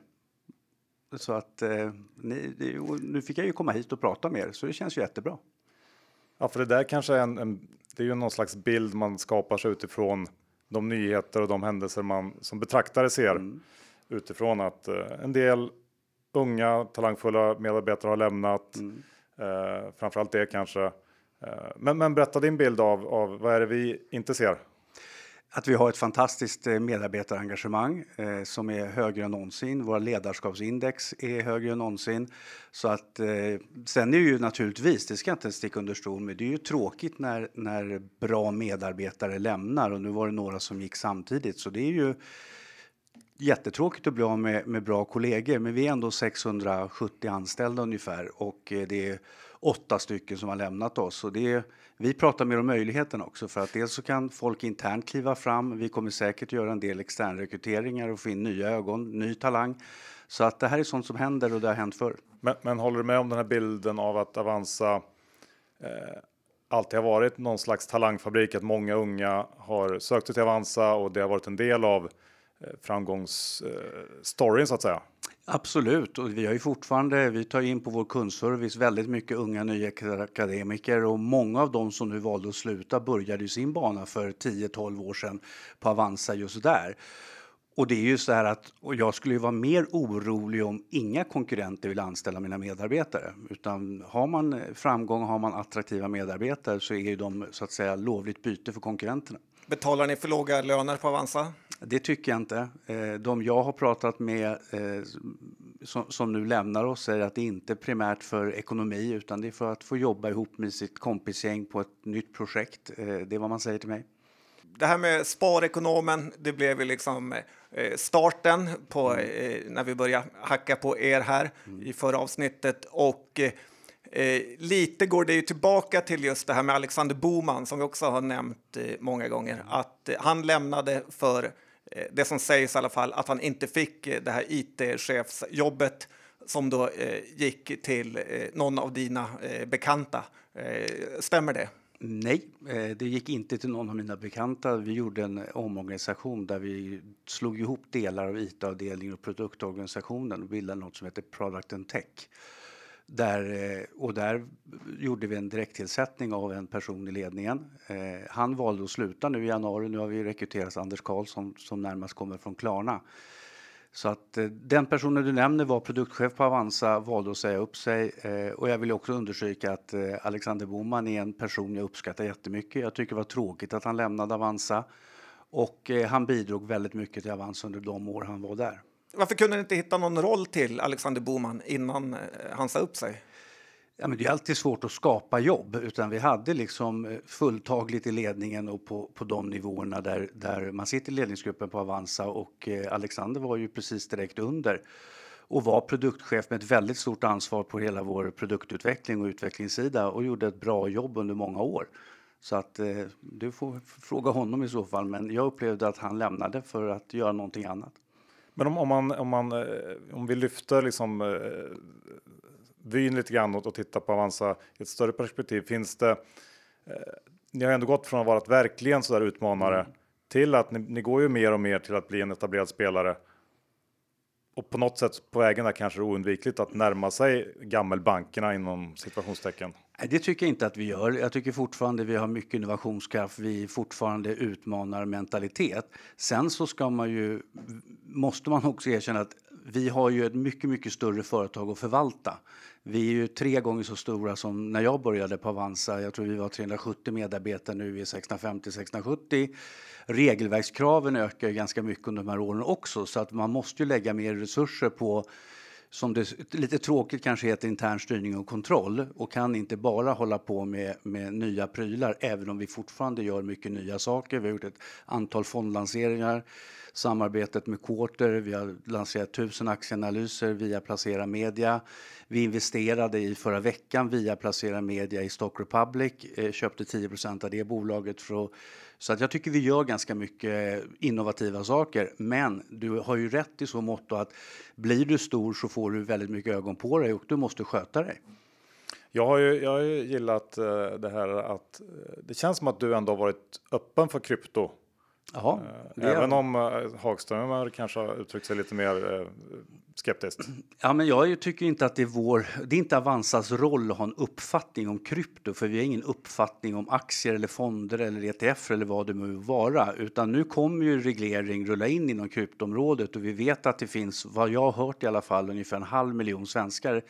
Så att eh, ni, nu fick jag ju komma hit och prata med er, så det känns ju jättebra. Ja, för det där kanske är en, en det är ju någon slags bild man skapar sig utifrån de nyheter och de händelser man som betraktare ser mm. utifrån att eh, en del unga talangfulla medarbetare har lämnat. Mm. Eh, framförallt det kanske. Eh, men, men berätta din bild av, av vad är det vi inte ser? Att vi har ett fantastiskt eh, medarbetarengagemang eh, som är högre än någonsin. Våra ledarskapsindex är högre än någonsin. Så att, eh, sen är det ju naturligtvis, det ska jag inte sticka under stol med, det är ju tråkigt när, när bra medarbetare lämnar och nu var det några som gick samtidigt. Så det är ju jättetråkigt att bli av med, med bra kollegor, men vi är ändå 670 anställda ungefär och eh, det är åtta stycken som har lämnat oss. Och det är, vi pratar mer om möjligheten också för att dels så kan folk internt kliva fram. Vi kommer säkert göra en del externrekryteringar och få in nya ögon, ny talang. Så att det här är sånt som händer och det har hänt förr. Men, men håller du med om den här bilden av att Avanza eh, alltid har varit någon slags talangfabrik, att många unga har sökt sig till Avanza och det har varit en del av eh, framgångsstoryn eh, så att säga? Absolut, och vi har ju fortfarande, vi tar in på vår kundservice väldigt mycket unga nya akademiker och många av dem som nu valde att sluta började ju sin bana för 10-12 år sedan på Avanza just där. Och det är ju så här att och jag skulle ju vara mer orolig om inga konkurrenter vill anställa mina medarbetare. Utan har man framgång, har man attraktiva medarbetare så är ju de så att säga lovligt byte för konkurrenterna. Betalar ni för låga löner på Avanza? Det tycker jag inte. Eh, de jag har pratat med eh, som nu lämnar oss säger att det inte är primärt för ekonomi utan det är för att få jobba ihop med sitt kompisgäng på ett nytt projekt. Eh, det är vad man säger till mig. Det här med sparekonomen, det blev ju liksom starten på när vi började hacka på er här mm. i förra avsnittet och Eh, lite går det ju tillbaka till just det här med Alexander Boman som vi också har nämnt eh, många gånger. Mm. Att eh, han lämnade för Eh, det som sägs i alla fall att han inte fick eh, det här it-chefsjobbet som då eh, gick till eh, någon av dina bekanta. stämmer det? Nej, det gick inte till någon av mina bekanta. Vi gjorde en omorganisation där vi slog ihop delar av IT-avdelningen och produktorganisationen och bildade något som heter Product and Tech. Där, eh, och där gjorde vi en direkttillsättning av en person i ledningen. Eh, han valde att sluta nu i januari. Nu har vi rekryterat Anders Karlsson som närmast kommer från Klarna. Så att eh, den personen du nämner var produktchef på Avanza, valde att säga upp sig. Och jag vill också undersöka att Alexander Boman är en person jag uppskattar jättemycket. Jag tycker det var tråkigt att han lämnade Avanza och han bidrog väldigt mycket till Avanza under de år han var där. Varför kunde ni inte hitta någon roll till Alexander Boman innan eh, han sa upp sig? Ja, men det är alltid svårt att skapa jobb, utan vi hade liksom eh, fulltagligt i ledningen och på, på de nivåerna där, där man sitter i ledningsgruppen på Avanza och eh, Alexander var ju precis direkt under och var produktchef med ett väldigt stort ansvar på hela vår produktutveckling och utvecklingssida och gjorde ett bra jobb under många år. Så att eh, du får fråga honom i så fall, men jag upplevde att han lämnade för att göra någonting annat. Men om, om, man, om, man, eh, om vi lyfter liksom eh, vyn lite grann och, tittar på Avanza i ett större perspektiv. Finns det? Eh, ni har ändå gått från att vara ett verkligen så där utmanare mm. till att ni, ni, går ju mer och mer till att bli en etablerad spelare. Och på något sätt på vägen där kanske det är oundvikligt att närma sig gammelbankerna inom situationstecken. Det tycker jag inte att vi gör. Jag tycker fortfarande vi har mycket innovationskraft. Vi fortfarande utmanar mentalitet. Sen så ska man ju, måste man också erkänna att vi har ju ett mycket, mycket större företag att förvalta. Vi är ju tre gånger så stora som när jag började på Avanza. Jag tror vi var 370 medarbetare, nu är vi 650-670. Regelverkskraven ökar ju ganska mycket under de här åren också så att man måste ju lägga mer resurser på som det lite tråkigt kanske heter intern styrning och kontroll och kan inte bara hålla på med, med nya prylar även om vi fortfarande gör mycket nya saker. Vi har gjort ett antal fondlanseringar, samarbetet med Quarter, vi har lanserat tusen aktieanalyser via Placera Media. Vi investerade i förra veckan via Placera Media i Stock Republic, eh, köpte 10% av det bolaget för att så att jag tycker vi gör ganska mycket innovativa saker. Men du har ju rätt i så mått att blir du stor så får du väldigt mycket ögon på dig och du måste sköta dig. Jag har ju, jag har ju gillat eh, det här att eh, det känns som att du ändå har varit öppen för krypto. Jaha, uh, även om uh, Hagström kanske har uttryckt sig lite mer skeptiskt? Ja, men jag tycker inte att det är vår, det är inte Avanzas roll att ha en uppfattning om krypto, för vi har ingen uppfattning om aktier eller fonder eller ETF eller vad det må vara, utan nu kommer ju reglering rulla in inom kryptoområdet och vi vet att det finns, vad jag har hört i alla fall, ungefär en halv miljon svenskar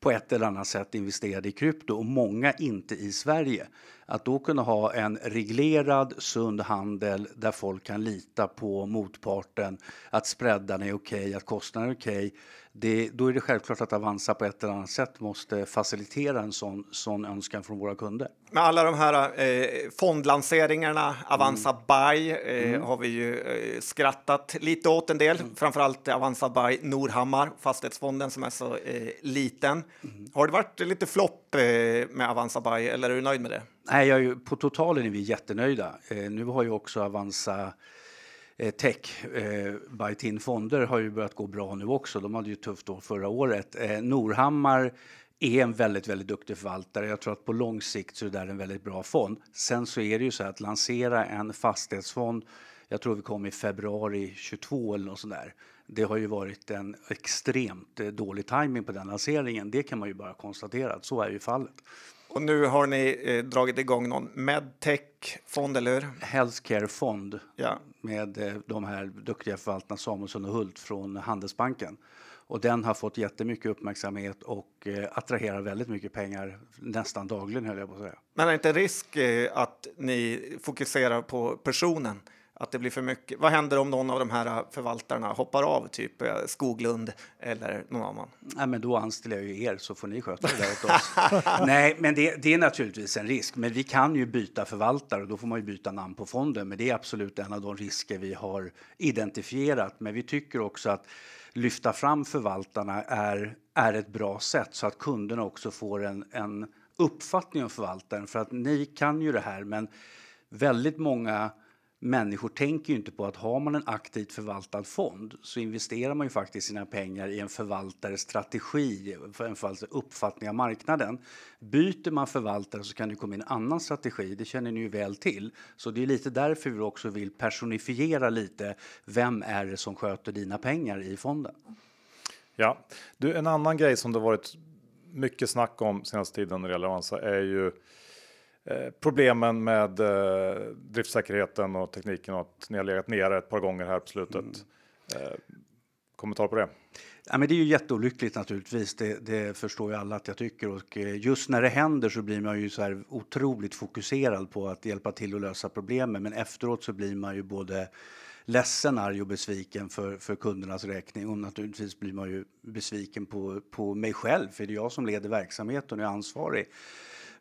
på ett eller annat sätt investerade i krypto och många inte i Sverige. Att då kunna ha en reglerad, sund handel där folk kan lita på motparten, att spreadarna är okej, okay, att kostnaden är okej. Okay, det, då är det självklart att Avanza på ett eller annat sätt måste facilitera en sån, sån önskan från våra kunder. Med alla de här eh, fondlanseringarna, Avanza mm. Buy, eh, mm. har vi ju eh, skrattat lite åt en del. Mm. Framförallt Avanza Buy Norhammar, fastighetsfonden som är så eh, liten. Mm. Har det varit lite flopp upp med Avanza Buy eller är du nöjd med det? Nej, jag är, på totalen är vi jättenöjda. Eh, nu har ju också Avanza eh, tech, eh, TIN-fonder har ju börjat gå bra nu också. De hade ju tufft år förra året. Eh, Norhammar är en väldigt, väldigt duktig förvaltare. Jag tror att på lång sikt så är det där en väldigt bra fond. Sen så är det ju så att lansera en fastighetsfond, jag tror vi kom i februari 22 eller något sånt där. Det har ju varit en extremt eh, dålig timing på den lanseringen. Det kan man ju bara konstatera att så är ju fallet. Och nu har ni eh, dragit igång någon medtech-fond, eller hur? Healthcare-fond ja. med eh, de här duktiga förvaltarna Samuelsson och Hult från Handelsbanken. Och den har fått jättemycket uppmärksamhet och eh, attraherar väldigt mycket pengar nästan dagligen, höll jag på att säga. Men är det inte risk eh, att ni fokuserar på personen? Att det blir för mycket. Vad händer om någon av de här äh, förvaltarna hoppar av, typ äh, Skoglund eller någon annan? Ja, men då anställer jag ju er så får ni sköta det där åt oss. Nej, men det, det, är naturligtvis en risk. Men vi kan ju byta förvaltare och då får man ju byta namn på fonden. Men det är absolut en av de risker vi har identifierat. Men vi tycker också att lyfta fram förvaltarna är, är ett bra sätt så att kunderna också får en, en uppfattning om förvaltaren. För att ni kan ju det här, men väldigt många människor tänker ju inte på att har man en aktivt förvaltad fond så investerar man ju faktiskt sina pengar i en förvaltares strategi, en förvaltares uppfattning av marknaden. Byter man förvaltare så kan det komma in en annan strategi, det känner ni ju väl till. Så det är lite därför vi också vill personifiera lite, vem är det som sköter dina pengar i fonden? Ja, du, en annan grej som det varit mycket snack om senaste tiden när det gäller Avanza är ju Eh, problemen med eh, driftsäkerheten och tekniken och att ni har legat nere ett par gånger här på slutet. Mm. Eh, kommentar på det? Ja, men det är ju jätteolyckligt naturligtvis. Det, det, förstår ju alla att jag tycker. Och just när det händer så blir man ju så här otroligt fokuserad på att hjälpa till att lösa problemen. Men efteråt så blir man ju både ledsen, arg och besviken för, för kundernas räkning. Och naturligtvis blir man ju besviken på, på mig själv, för det är jag som leder verksamheten och är ansvarig.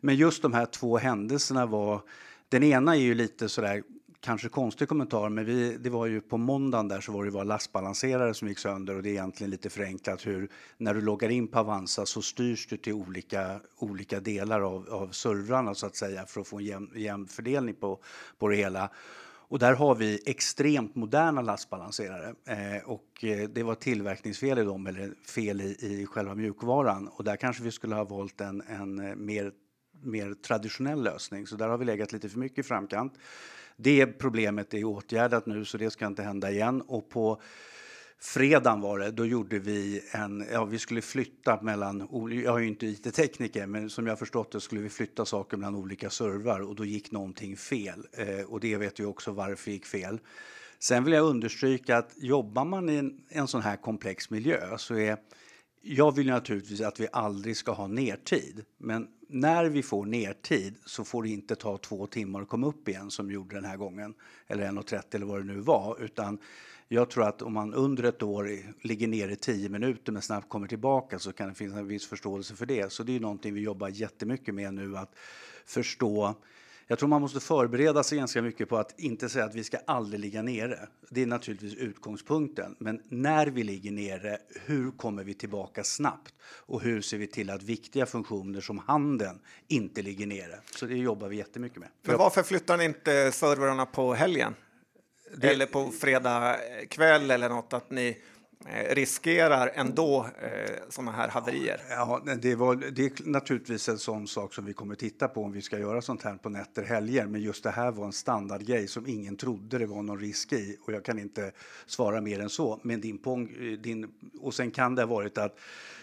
Men just de här två händelserna var... Den ena är ju lite sådär kanske konstig kommentar, men vi, det var ju på måndagen där så var det var lastbalanserare som gick sönder och det är egentligen lite förenklat hur när du loggar in på Avanza så styrs du till olika, olika delar av, av servrarna så att säga för att få en jämn, jämn fördelning på, på det hela. Och där har vi extremt moderna lastbalanserare eh, och eh, det var tillverkningsfel i dem eller fel i, i själva mjukvaran och där kanske vi skulle ha valt en, en eh, mer mer traditionell lösning. Så där har vi legat lite för mycket i framkant. Det problemet är åtgärdat nu så det ska inte hända igen. Och på fredagen var det, då gjorde vi en, ja vi skulle flytta mellan, jag är ju inte IT-tekniker men som jag förstått det skulle vi flytta saker mellan olika servrar och då gick någonting fel. Eh, och det vet vi också varför det gick fel. Sen vill jag understryka att jobbar man i en, en sån här komplex miljö så är jag vill naturligtvis att vi aldrig ska ha nertid, men när vi får nertid så får det inte ta två timmar att komma upp igen som gjorde den här gången, eller 1.30 eller vad det nu var, utan jag tror att om man under ett år ligger nere i tio minuter men snabbt kommer tillbaka så kan det finnas en viss förståelse för det. Så det är någonting vi jobbar jättemycket med nu, att förstå jag tror man måste förbereda sig ganska mycket på att inte säga att vi ska aldrig ligga nere. Det är naturligtvis utgångspunkten. Men när vi ligger nere, hur kommer vi tillbaka snabbt? Och hur ser vi till att viktiga funktioner som handeln inte ligger nere? Så det jobbar vi jättemycket med. Men varför flyttar ni inte servrarna på helgen? Det... Eller på fredag kväll eller något? Att ni Eh, Eh, riskerar ändå eh, sådana här haverier. Ja, det, var, det är naturligtvis en sån sak som vi kommer titta på om vi ska göra sånt här på nätter helger. Men just det här var en standardgrej som ingen trodde det var någon risk i och jag kan inte svara mer än så. Men din, pong, eh, din och sen kan det ha varit att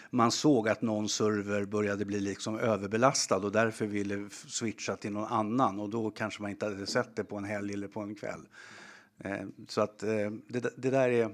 man såg att någon server började bli liksom överbelastad och därför ville switcha till någon annan och då kanske man inte hade sett det på en helg eller på en kväll. Eh, så att eh, det, det där är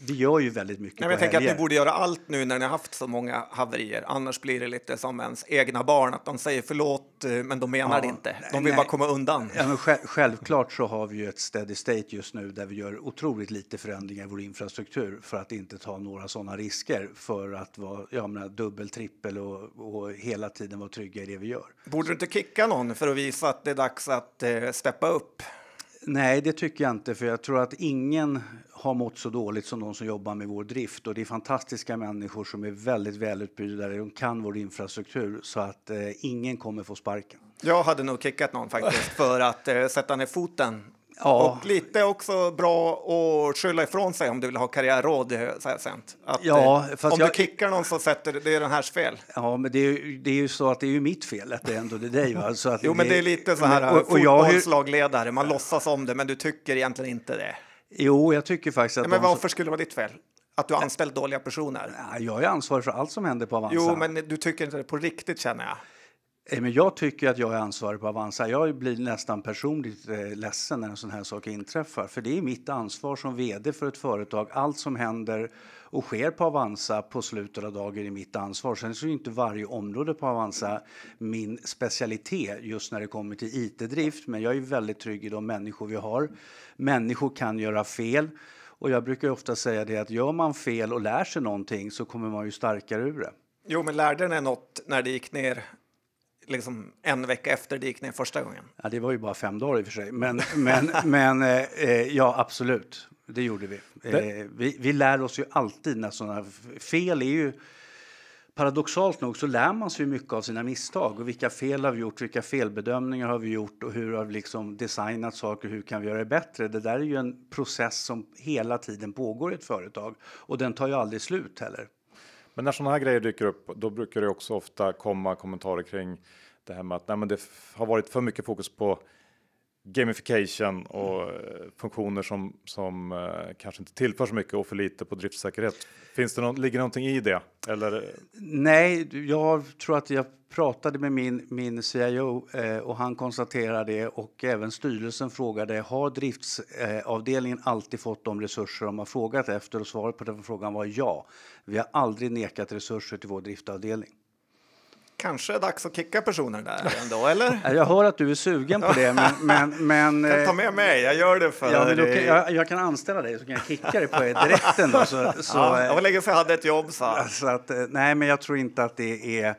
vi gör ju väldigt mycket Nej, på men jag tänker att helger. ni borde göra allt nu när ni har haft så många haverier. Annars blir det lite som ens egna barn, att de säger förlåt, eh, men de menar Ja, det inte. De vill nej. bara komma undan. Ja, men själv, självklart så har vi ju ett steady state just nu där vi gör otroligt lite förändringar i vår infrastruktur för att inte ta några sådana risker för att vara jag menar, dubbel, trippel och, och hela tiden vara trygga i det vi gör. Borde du inte kicka någon för att visa att det är dags att eh, steppa upp? Nej, det tycker jag inte, för jag tror att ingen har mått så dåligt som de som jobbar med vår drift. Och det är fantastiska människor som är väldigt välutbildade, de kan vår infrastruktur, så att eh, ingen kommer få sparken. Jag hade nog kickat någon faktiskt för att eh, sätta ner foten. Ja. Och lite också bra att skylla ifrån sig om du vill ha karriärråd eh, så här sent. Att, Ja, eh, om jag- du kickar någon så sätter det är den här fel. Ja, men det är, ju, det är ju så att det är ju mitt fel att det ändå är dig. Va? Så att Jo, men det är lite så här och, och fotbollslagledare. Man låtsas om det, men du tycker egentligen inte det. Jo, jag tycker faktiskt att Ja, men som- varför skulle det vara ditt fel? Att du har anställt dåliga personer? Ja, Jag är ansvarig för allt som händer på Avanza. Jo, men du tycker inte det på riktigt känner jag. Eh, men jag tycker att jag är ansvarig på Avanza. Jag blir nästan personligt eh, ledsen när en sån här sak inträffar. För det är mitt ansvar som vd för ett företag. Allt som händer och sker på Avanza på slutet av dagen är mitt ansvar. Sen så är inte varje område på Avanza min specialitet just när det kommer till IT-drift. Men jag är väldigt trygg i de människor vi har. Människor kan göra fel. Och jag brukar ofta säga det att gör man fel och lär sig någonting så kommer man ju starkare ur det. Jo, men lärde ni något när det gick ner liksom en vecka efter det gick ner första gången? Ja, det var ju bara fem dagar i och för sig. Men, men, men eh, eh, ja, absolut. Det gjorde vi. Eh, vi. Vi lär oss ju alltid när sådana fel är ju... Paradoxalt nog så lär man sig mycket av sina misstag. Och vilka fel har vi gjort? Vilka felbedömningar har vi gjort? Och hur har vi liksom designat saker? Hur kan vi göra det bättre? Det där är ju en process som hela tiden pågår i ett företag. Och den tar ju aldrig slut heller. Men när sådana här grejer dyker upp, då brukar det också ofta komma kommentarer kring det här med att nej, men det har varit för mycket fokus på gamification och eh, funktioner som, som eh, kanske inte tillför så mycket och för lite på driftsäkerhet. Finns det någon, ligger någonting i det? Eller? Eh? Nej, jag tror att jag pratade med min, min CIO eh, och han konstaterade det och även styrelsen frågade har driftsavdelningen eh, alltid fått de resurser de har frågat efter och svaret på den frågan var ja. Vi har aldrig nekat resurser till vår driftavdelning. Kanske är dags att kicka personer där ändå, eller? Eh, Jag hör att du är sugen på det, men... men, men Jag tar eh, med mig, jag gör det för... Ja, men då kan, jag, jag kan anställa dig så kan jag kicka dig på er direkt ändå. Så, så, Ja, eh, var länge sedan jag hade ett jobb, så. Så att, eh, nej, men jag tror inte att det är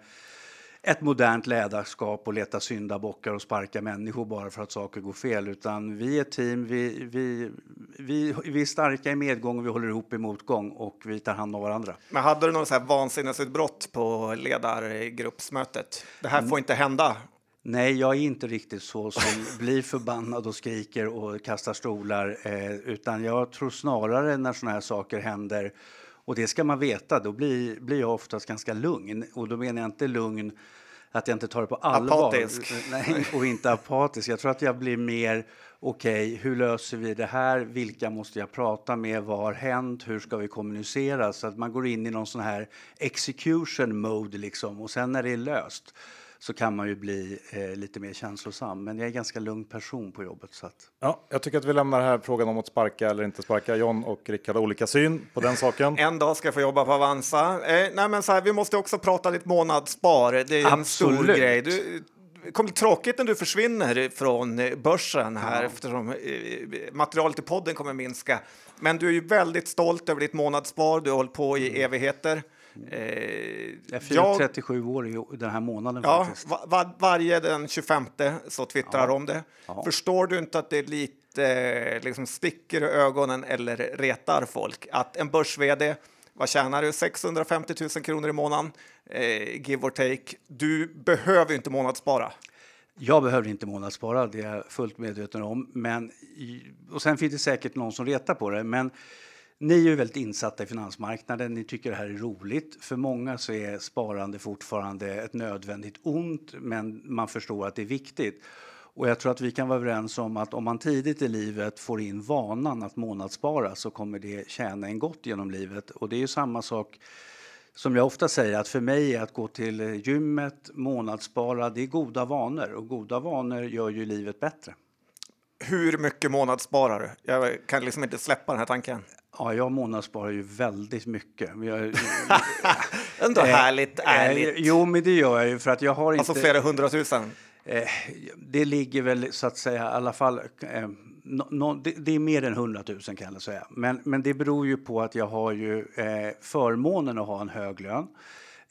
ett modernt ledarskap att leta syndabockar och sparka människor bara för att saker går fel. Utan vi är ett team, vi, vi, vi, vi är starka i medgång och vi håller ihop i motgång och vi tar hand om varandra. Men hade du något så här vansinnesutbrott på ledargruppsmötet? Det här får inte hända. Nej, jag är inte riktigt så som blir förbannad och skriker och kastar stolar. Eh, utan jag tror snarare när såna här saker händer, och det ska man veta, då blir, blir jag oftast ganska lugn. Och då menar jag inte lugn att jag inte tar det på allvar. Apatisk. Nej, och inte apatisk. Jag tror att jag blir mer, okej, hur löser vi det här? Vilka måste jag prata med? Vad har hänt? Hur ska vi kommunicera? Så att man går in i någon sån här execution mode liksom. Och sen när det är löst så kan man ju bli eh, lite mer känslosam. Men jag är en ganska lugn person på jobbet. Så att... Ja, jag tycker att vi lämnar här frågan om att sparka eller inte sparka. John och Rickard har olika syn på den saken. En dag ska jag få jobba på Avanza. Eh, nej, men så här, vi måste också prata ditt månadsspar. Det är en stor Absolut. grej. Du, det kommer tråkigt när du försvinner från eh, börsen här eftersom eh, materialet i podden kommer minska. Men du är ju väldigt stolt över ditt månadsspar. Du har hållit på i evigheter. Eh, Jag fyller 37 år i den här månaden Ja, faktiskt. va, va, varje den 25 så twittrar Ja. om det. Ja. Förstår du inte att det är lite eh, liksom sticker i ögonen eller retar folk? Att en börs-vd, vad tjänar du? 650 000 kronor i månaden, eh, give or take. Du behöver inte månadsspara. Jag behöver inte månadsspara, det är jag fullt medveten om. Men, och sen finns det säkert någon som retar på det. Men ni är ju väldigt insatta i finansmarknaden, ni tycker det här är roligt. För många så är sparande fortfarande ett nödvändigt ont, men man förstår att det är viktigt. Och jag tror att vi kan vara överens om att om man tidigt i livet får in vanan att månadsspara så kommer det tjäna en gott genom livet. Och det är ju samma sak som jag ofta säger, att för mig är att gå till gymmet, månadsspara, det är goda vanor. Och goda vanor gör ju livet bättre. Hur mycket månadssparar du? Jag kan liksom inte släppa den här tanken. Ja, jag månadssparar ju väldigt mycket. Jag, Ändå härligt ärligt. Eh, jo, men det gör jag ju för att jag har Alltså inte... flera hundratusen. Eh, det ligger väl så att säga i alla fall... Eh, no, no, det, det är mer än 100 000 kan jag säga. Men, men det beror ju på att jag har ju eh, förmånen att ha en hög lön.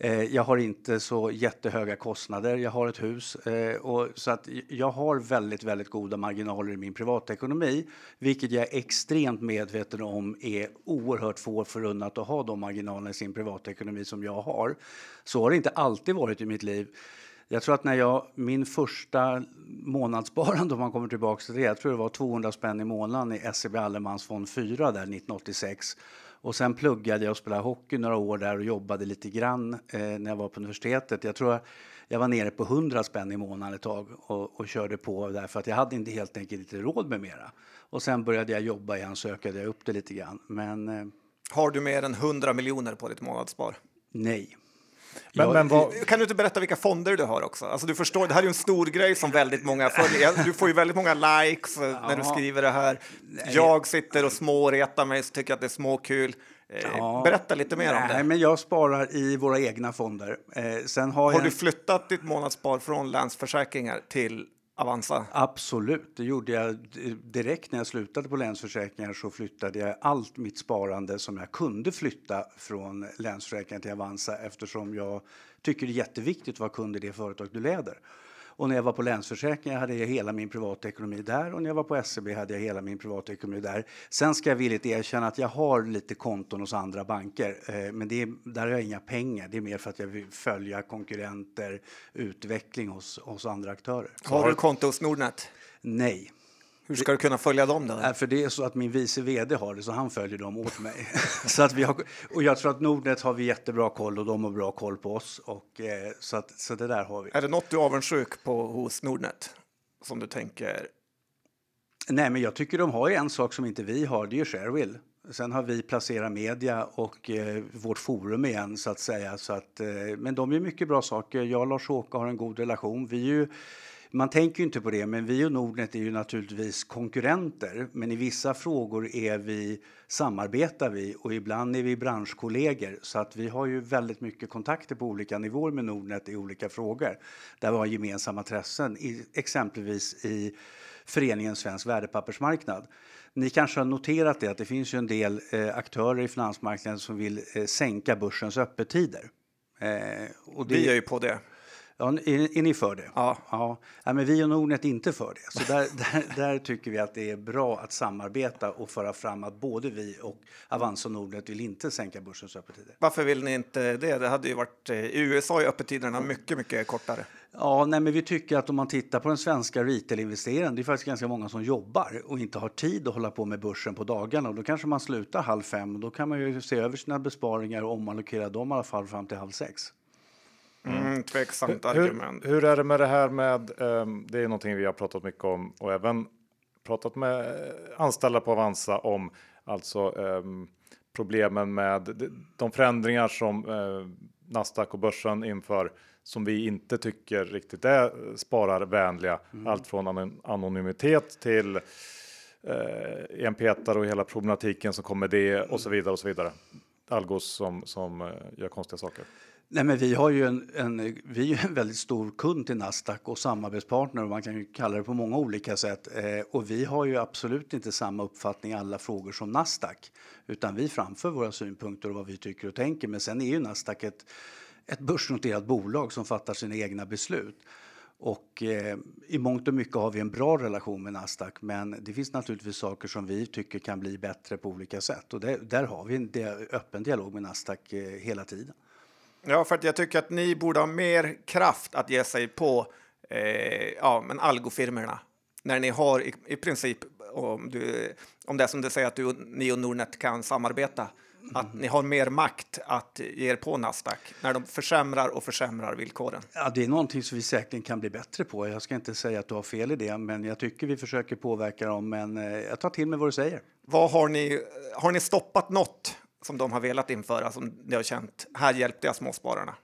Eh, jag har inte så jättehöga kostnader. Jag har ett hus eh, och så att jag har väldigt, väldigt goda marginaler i min privatekonomi, vilket jag är extremt medveten om är oerhört få förunnat att ha de marginalerna i sin privatekonomi som jag har. Så har det inte alltid varit i mitt liv. Jag tror att när jag, min första månadssparande, om man kommer tillbaka till det, jag tror det var 200 spänn i månaden i SEB Allemansfond 4 där 1986. Och sen pluggade jag och spelade hockey några år där och jobbade lite grann eh, när jag var på universitetet. Jag tror jag var nere på 100 spänn i månaden ett tag och, och körde på därför att jag hade inte helt enkelt inte råd med mera. Och sen började jag jobba igen, så ökade jag upp det lite grann. Men eh, Har du mer än 100 miljoner på ditt månadsspar? nej. Men, Jag- men vad, Kan du inte berätta vilka fonder du har också? Alltså du förstår, det här är ju en stor grej som väldigt många följer. Du får ju väldigt många likes eh, när du Ja. skriver det här. Jag sitter och småretar mig, så tycker att det är småkul. Eh, Ja. Berätta lite mer om Nej, det. men jag sparar i våra egna fonder. Eh, sen har, Har jag du flyttat ditt månadsspar från Länsförsäkringar till Avanza? Absolut, det gjorde jag direkt när jag slutade på Länsförsäkringar så flyttade jag allt mitt sparande som jag kunde flytta från Länsförsäkringar till Avanza eftersom jag tycker det är jätteviktigt att vara kund i det företag du leder. Och när jag var på Länsförsäkringar hade jag hela min privatekonomi där och när jag var på SEB hade jag hela min privatekonomi där. Sen ska jag villigt erkänna att jag har lite konton hos andra banker, eh, men det är, där har jag inga pengar. Det är mer för att jag vill följa konkurrenter, utveckling hos, hos andra aktörer. Har du konto hos Nordnet? Nej. Hur ska du kunna följa dem då? För det är så att min vice vd har det, så han följer dem åt mig. så att vi har, och jag tror att Nordnet har vi jättebra koll och de har bra koll på oss. Och, eh, så, att, så det där har vi. Är det något du är avundsjuk på hos Nordnet? Som du tänker, Nej, men jag tycker de har en sak som inte vi har, det är ju Sharewill. Sen har vi Placera Media och eh, vårt forum igen så att säga. Så att, eh, men de är mycket bra saker. Jag och Lars-Åke har en god relation. Vi är ju, man tänker ju inte på det, men vi och Nordnet är ju naturligtvis konkurrenter. Men i vissa frågor är vi, samarbetar vi och ibland är vi branschkollegor. Så att vi har ju väldigt mycket kontakter på olika nivåer med Nordnet i olika frågor. Där vi har gemensamma intressen, i, exempelvis i föreningen Svensk värdepappersmarknad. Ni kanske har noterat det att det finns ju en del eh, aktörer i finansmarknaden som vill eh, sänka börsens öppettider. Eh, det, vi är ju på det. Ja, är, är ni för det? Ja. ja. Ja, men vi och Nordnet är inte för det. Så där, där, där tycker vi att det är bra att samarbeta och föra fram att både vi och Avanza och Nordnet vill inte sänka börsens öppettider. Varför vill ni inte det? Det hade ju varit, eh, I USA är öppettiderna mycket, mycket kortare. Ja, nej, men vi tycker att om man tittar på den svenska retail-investeraren, det är faktiskt ganska många som jobbar och inte har tid att hålla på med börsen på dagarna. Och då kanske man slutar halv fem och då kan man ju se över sina besparingar och omallokera dem i alla fall fram till halv sex. Mm, tveksamt hur, argument. hur är det med det här med, ehm, det är någonting vi har pratat mycket om och även pratat med anställda på Avanza om, alltså ehm, problemen med de- förändringar som eh, Nasdaq och börsen inför som vi inte tycker riktigt är spararvänliga. Allt från anon- anonymitet till eh, enpetare och hela problematiken som kommer med det och så vidare och så vidare. Algos som, som eh, gör konstiga saker. Nej, men vi, har ju en, en, vi är ju en väldigt stor kund till Nasdaq och samarbetspartner och man kan ju kalla det på många olika sätt. Eh, och vi har ju absolut inte samma uppfattning i alla frågor som Nasdaq utan vi framför våra synpunkter och vad vi tycker och tänker. Men sen är ju Nasdaq ett, ett börsnoterat bolag som fattar sina egna beslut. Och eh, i mångt och mycket har vi en bra relation med Nasdaq men det finns naturligtvis saker som vi tycker kan bli bättre på olika sätt och det, där har vi en dia- öppen dialog med Nasdaq eh, hela tiden. Ja, för att jag tycker att ni borde ha mer kraft att ge sig på eh, ja, men algofirmerna. När ni har i, i princip, om, du, om det är som du säger att du, ni och Nordnet kan samarbeta, att ni har mer makt att ge er på Nasdaq när de försämrar och försämrar villkoren. Ja, det är någonting som vi säkert kan bli bättre på. Jag ska inte säga att du har fel i det, men jag tycker vi försöker påverka dem. Men eh, jag tar till mig vad du säger. Vad har ni, har ni stoppat något som de har velat införa som ni har känt, här hjälpte jag småspararna?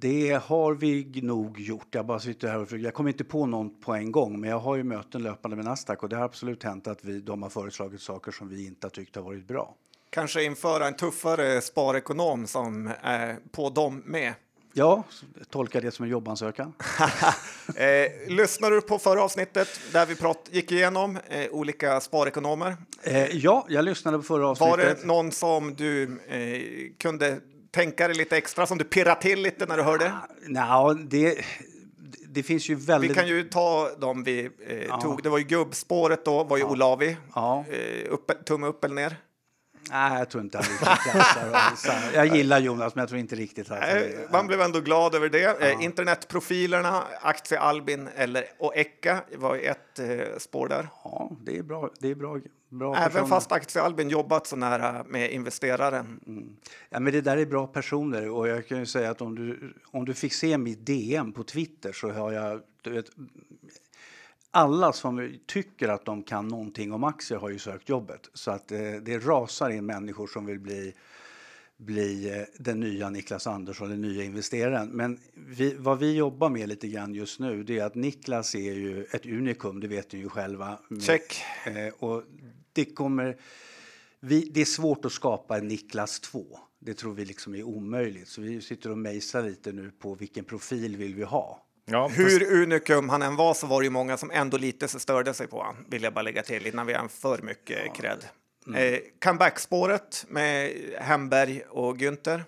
Det har vi nog gjort. Jag bara sitter här och försöker- Jag kommer inte på någon på en gång, men jag har ju möten löpande med Nasdaq och det har absolut hänt att vi, de har föreslagit saker som vi inte har tyckt har varit bra. kanske införa en tuffare sparekonom som är på dem med. Ja, tolka det som en jobbansökan. eh, lyssnar du på förra avsnittet där vi prat, gick igenom eh, olika sparekonomer? Eh, ja, jag lyssnade på förra avsnittet. Var det någon som du eh, kunde tänka dig lite extra, som du pirrade till lite när du hörde? Ah, no, det, det finns ju väldigt... Vi kan ju ta dem vi eh, ja. tog. Det var ju gubbspåret då, var ju ja. Olavi. Ja. Eh, upp, tumme upp eller ner? Nej, jag tror inte han riktigt Jag gillar Jonas, men jag tror inte riktigt att Man blev ändå glad över det. Ja. Eh, internetprofilerna, Aktie Albin eller, och Eka var ett eh, spår där. Ja, det är bra. Det är bra, bra Även personer. fast Aktie Albin jobbat så nära med investeraren. Mm. Ja, men det där är bra personer och jag kan ju säga att om du, om du fick se mitt DM på Twitter så har jag du vet, alla som tycker att de kan någonting om aktier har ju sökt jobbet. Så att eh, det rasar in människor som vill bli, bli eh, den nya Niklas Andersson, den nya investeraren. Men vi, vad vi jobbar med lite grann just nu det är att Niklas är ju ett unikum, det vet ni ju själva. Check. Eh, och det kommer... Vi, det är svårt att skapa en Niklas 2. Det tror vi liksom är omöjligt. Så vi sitter och mejsar lite nu på vilken profil vill vi ha. Ja, Hur unikum han än var så var det ju många som ändå lite så störde sig på honom, vill jag bara lägga till innan vi har för mycket ja. cred. Mm. Eh, comeback-spåret med Hemberg och Günther?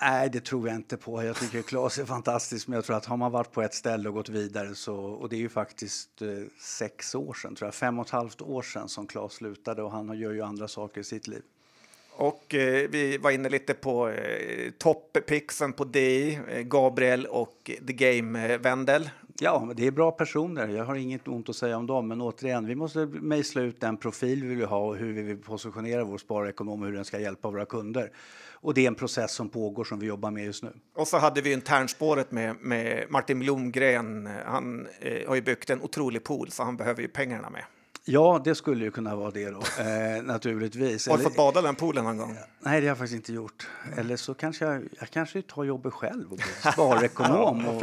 Nej, det tror jag inte på. Jag tycker Claes är fantastisk, men jag tror att har man varit på ett ställe och gått vidare så, och det är ju faktiskt eh, sex år sedan, tror jag, fem och ett halvt år sedan som Claes slutade och han gör ju andra saker i sitt liv. Och eh, vi var inne lite på eh, toppixen på DI, eh, Gabriel och The Game eh. Ja, det är bra personer. Jag har inget ont att säga om dem. Men återigen, vi måste mejsla ut den profil vi vill ha och hur vi vill positionera vår sparekonom och hur den ska hjälpa våra kunder. Och det är en process som pågår som vi jobbar med just nu. Och så hade vi internspåret med, med Martin Blomgren. Han eh, har ju byggt en otrolig pool så han behöver ju pengarna med. Ja, det skulle ju kunna vara det då, eh, naturligtvis. Har du fått bada den poolen någon gång? Nej, det har jag faktiskt inte gjort. Eller så kanske jag, jag kanske tar jobbet själv och blir sparekonom och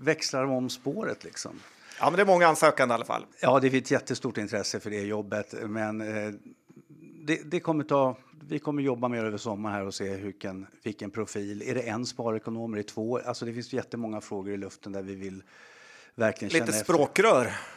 växlar om spåret liksom. Ja, men det är många ansökande i alla fall. Ja, det är ett jättestort intresse för det jobbet, men eh, det, det, kommer ta, vi kommer jobba mer över sommaren här och se vilken, vilken profil. Är det en sparekonom? Är det två? Alltså det finns jättemånga frågor i luften där vi vill verkligen Lite språkrör. Efter.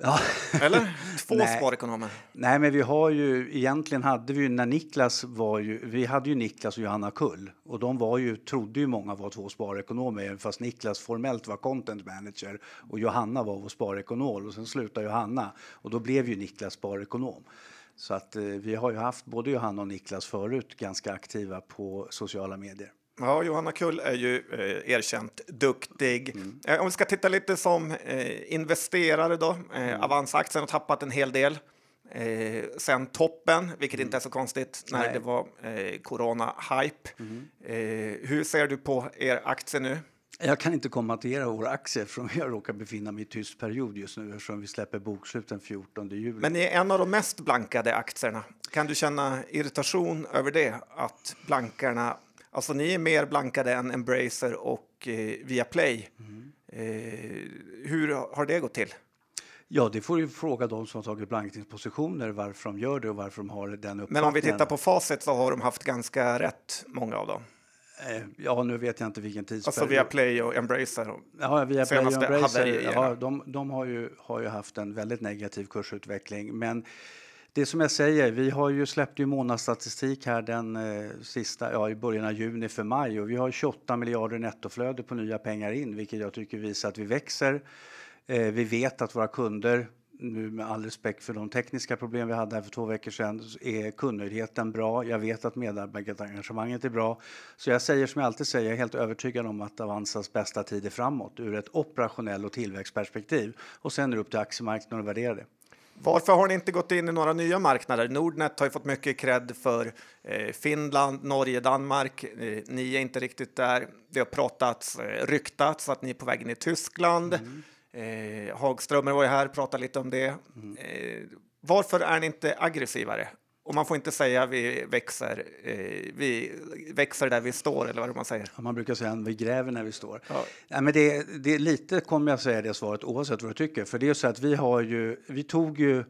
Ja. Eller? Två Nej. sparekonomer? Nej, men vi har ju egentligen hade vi ju när Niklas var ju, vi hade ju Niklas och Johanna Kull och de var ju, trodde ju många var två sparekonomer fast Niklas formellt var content manager och Johanna var vår sparekonom och sen slutade Johanna och då blev ju Niklas sparekonom. Så att eh, vi har ju haft både Johanna och Niklas förut ganska aktiva på sociala medier. Ja, Johanna Kull är ju eh, erkänt duktig. Mm. Eh, om vi ska titta lite som eh, investerare då. Eh, mm. Avanza-aktien har tappat en hel del eh, sen toppen, vilket mm. inte är så konstigt när Nej. det var eh, corona-hype. Mm. Eh, hur ser du på er aktie nu? Jag kan inte kommentera våra aktier eftersom jag råkar befinna mig i tyst period just nu eftersom vi släpper bokslut den 14 juli. Men ni är en av de mest blankade aktierna. Kan du känna irritation över det? Att blankarna Alltså ni är mer blankade än Embracer och eh, Viaplay. Mm. Eh, hur har det gått till? Ja, det får du fråga de som har tagit blankningspositioner varför de gör det och varför de har den uppfattningen. Men om vi tittar på facit så har de haft ganska rätt, många av dem. Eh, ja, nu vet jag inte vilken tidsperiod. Alltså Viaplay och Embracer. Och ja, Viaplay och Embracer. Ja, de, de har, ju, har ju haft en väldigt negativ kursutveckling. Men det som jag säger, vi har ju släppt ju månadsstatistik här den eh, sista, ja, i början av juni för maj och vi har 28 miljarder nettoflöde på nya pengar in, vilket jag tycker visar att vi växer. Eh, vi vet att våra kunder, nu med all respekt för de tekniska problem vi hade här för två veckor sedan, är kundnöjdheten bra. Jag vet att medarbetarengagemanget är bra. Så jag säger som jag alltid säger, jag är helt övertygad om att Avanzas bästa tid är framåt ur ett operationell och tillväxtperspektiv. Och sen är det upp till aktiemarknaden att värdera det. Varför har ni inte gått in i några nya marknader? Nordnet har ju fått mycket cred för eh, Finland, Norge, Danmark. Eh, ni är inte riktigt där. Det har pratats, eh, ryktats att ni är på väg in i Tyskland. Mm. Hagströmer var ju här och pratade lite om det. Mm. Varför är ni inte aggressivare? Och man får inte säga vi växer, eh, vi växer där vi står, eller vad man säger. Ja, man brukar säga att vi gräver när vi står. Ja. ja men det, det, lite kommer jag säga det svaret oavsett vad du tycker. För det är så att vi har ju, vi tog ju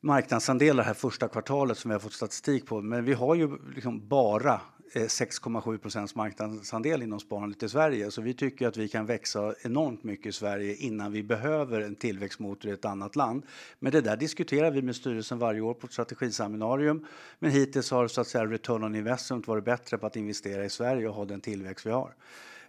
marknadsandelar här första kvartalet som vi har fått statistik på. Men vi har ju liksom bara Eh, 6,7 procents marknadsandel inom sparandet i Sverige. Så vi tycker att vi kan växa enormt mycket i Sverige innan vi behöver en tillväxtmotor i ett annat land. Men det där diskuterar vi med styrelsen varje år på ett strategiseminarium. Men hittills har så att säga return on investment varit bättre på att investera i Sverige och ha den tillväxt vi har.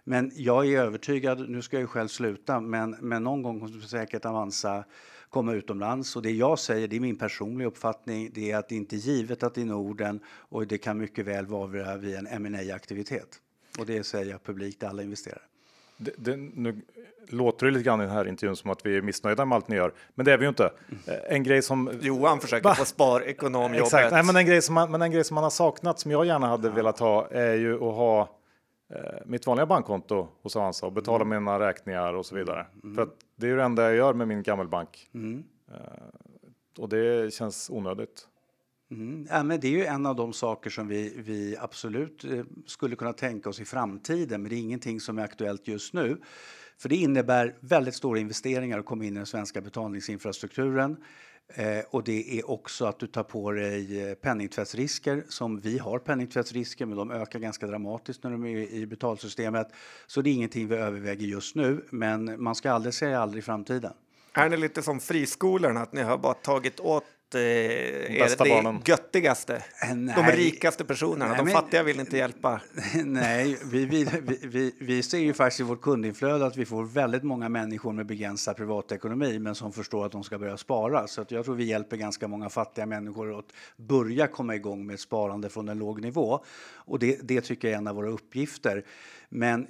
Men jag är övertygad, nu ska jag ju själv sluta, men, men någon gång kommer säkert Avanza komma utomlands. Och det jag säger, det är min personliga uppfattning, det är att det inte är givet att det är Norden och det kan mycket väl vara vid en ma aktivitet Och det säger jag publikt alla investerare. Det, det, nu låter det lite grann i den här intervjun som att vi är missnöjda med allt ni gör, men det är vi ju inte. Mm. En grej som Johan försöker Va? få sparekonomjobbet. Exakt, Nej, men en grej som man, men en grej som man har saknat som jag gärna hade ja. velat ha är ju att ha eh, mitt vanliga bankkonto hos Avanza och betala mm. mina räkningar och så vidare. Mm. För att det är ju det enda jag gör med min gammelbank. Mm. Uh, och det känns onödigt. Mm. Ja, men det är ju en av de saker som vi, vi absolut eh, skulle kunna tänka oss i framtiden, men det är ingenting som är aktuellt just nu. För det innebär väldigt stora investeringar att komma in i den svenska betalningsinfrastrukturen. Eh, och det är också att du tar på dig eh, penningtvättsrisker som vi har penningtvättsrisker men de ökar ganska dramatiskt när de är i betalsystemet. Så det är ingenting vi överväger just nu men man ska aldrig säga aldrig i framtiden. Är ni lite som friskolorna att ni har bara tagit åt eh, är det barnen. göttigaste? Eh, nej. De rikaste personerna, nej, de men, fattiga vill inte hjälpa. Nej, vi, vi, vi, vi, ser ju faktiskt i vårt kundinflöde att vi får väldigt många människor med begränsad privatekonomi men som förstår att de ska börja spara. Så att jag tror vi hjälper ganska många fattiga människor att börja komma igång med sparande från en låg nivå. Och det, det tycker jag är en av våra uppgifter. Men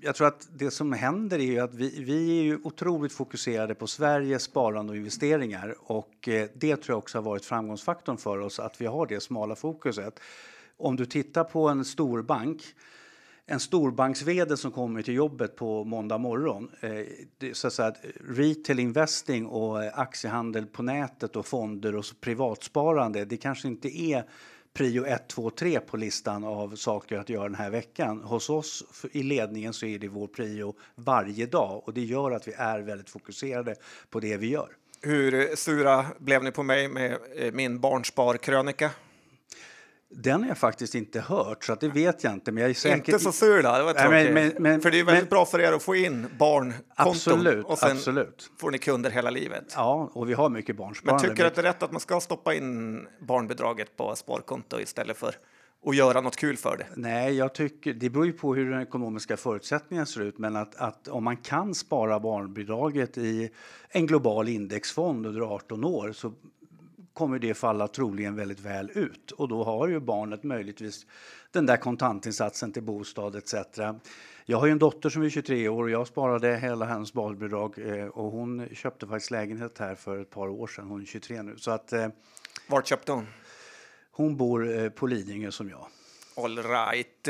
jag tror att det som händer är ju att vi, vi är ju otroligt fokuserade på Sveriges sparande och investeringar och eh, det tror jag också har varit framgångsfaktorn för oss att vi har det smala fokuset. Om du tittar på en storbank... en storbanks som kommer till jobbet på måndag morgon. Eh, så att säga, retail investing och aktiehandel på nätet och fonder och privatsparande, det kanske inte är prio 1, 2, 3 på listan av saker att göra den här veckan. Hos oss i ledningen så är det vår prio varje dag och det gör att vi är väldigt fokuserade på det vi gör. Hur sura blev ni på mig med eh, min barnsparkrönika? Den har jag faktiskt inte hört, så det vet jag inte. Men jag är säker... Inte så sur då, det var men, men, men, För det är väldigt men, bra för er att få in barnkonton absolut, och sen absolut. får ni kunder hela livet. Ja, och vi har mycket barnsparande. Men tycker du att det är rätt att man ska stoppa in barnbidraget på sparkonto istället för att göra något kul för det? Nej, jag tycker, det beror ju på hur den ekonomiska förutsättningen ser ut. Men att, att om man kan spara barnbidraget i en global indexfond under 18 år så kommer det falla troligen väldigt väl ut och då har ju barnet möjligtvis den där kontantinsatsen till bostad etc. Jag har en dotter som är 23 år och jag sparade hela hennes barnbidrag eh, och hon köpte faktiskt lägenhet här för ett par år sedan. Hon är 23 nu. Så att, eh, Vart köpte hon? Hon bor eh, på Lidingö som jag. All right.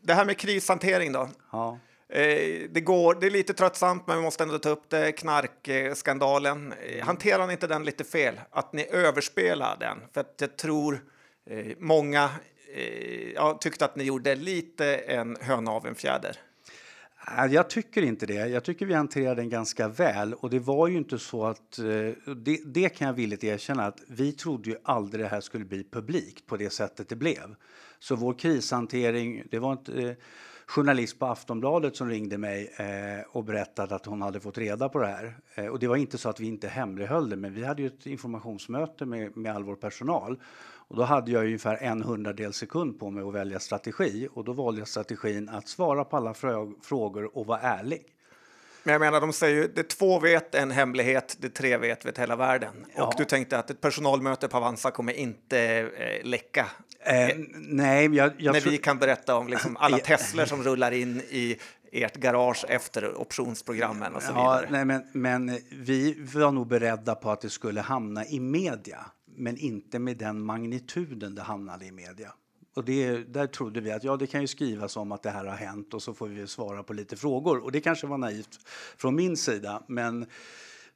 Det här med krishantering då? Ja. Eh, det, går, det är lite tröttsamt, men vi måste ändå ta upp det. Knarkskandalen. Eh, hanterar ni inte den lite fel? Att ni överspelar den? För att jag tror eh, många ja, tyckte att ni gjorde lite en höna av en fjäder. Jag tycker inte det. Jag tycker vi hanterade den ganska väl. Och det var ju inte så att... Det, det kan jag villigt erkänna att vi trodde ju aldrig det här skulle bli publikt på det sättet det blev. Så vår krishantering, det var inte journalist på Aftonbladet som ringde mig eh, och berättade att hon hade fått reda på det här. Eh, och det var inte så att vi inte hemlighöll det, men vi hade ju ett informationsmöte med, med all vår personal. Och då hade jag ungefär en hundradel sekund på mig att välja strategi och då valde jag strategin att svara på alla frågor och vara ärlig. Men jag menar, de säger ju det två vet en hemlighet, det tre vet vet hela världen. Ja. Och du tänkte att ett personalmöte på Avanza kommer inte eh, läcka Eh, nej, jag, jag När vi kan berätta om liksom alla Teslor som rullar in i ert garage efter optionsprogrammen och så ja, vidare. Nej, men, men vi var nog beredda på att det skulle hamna i media, men inte med den magnituden det hamnade i media. Och det, där trodde vi att ja, det kan ju skrivas om att det här har hänt och så får vi svara på lite frågor. Och det kanske var naivt från min sida, men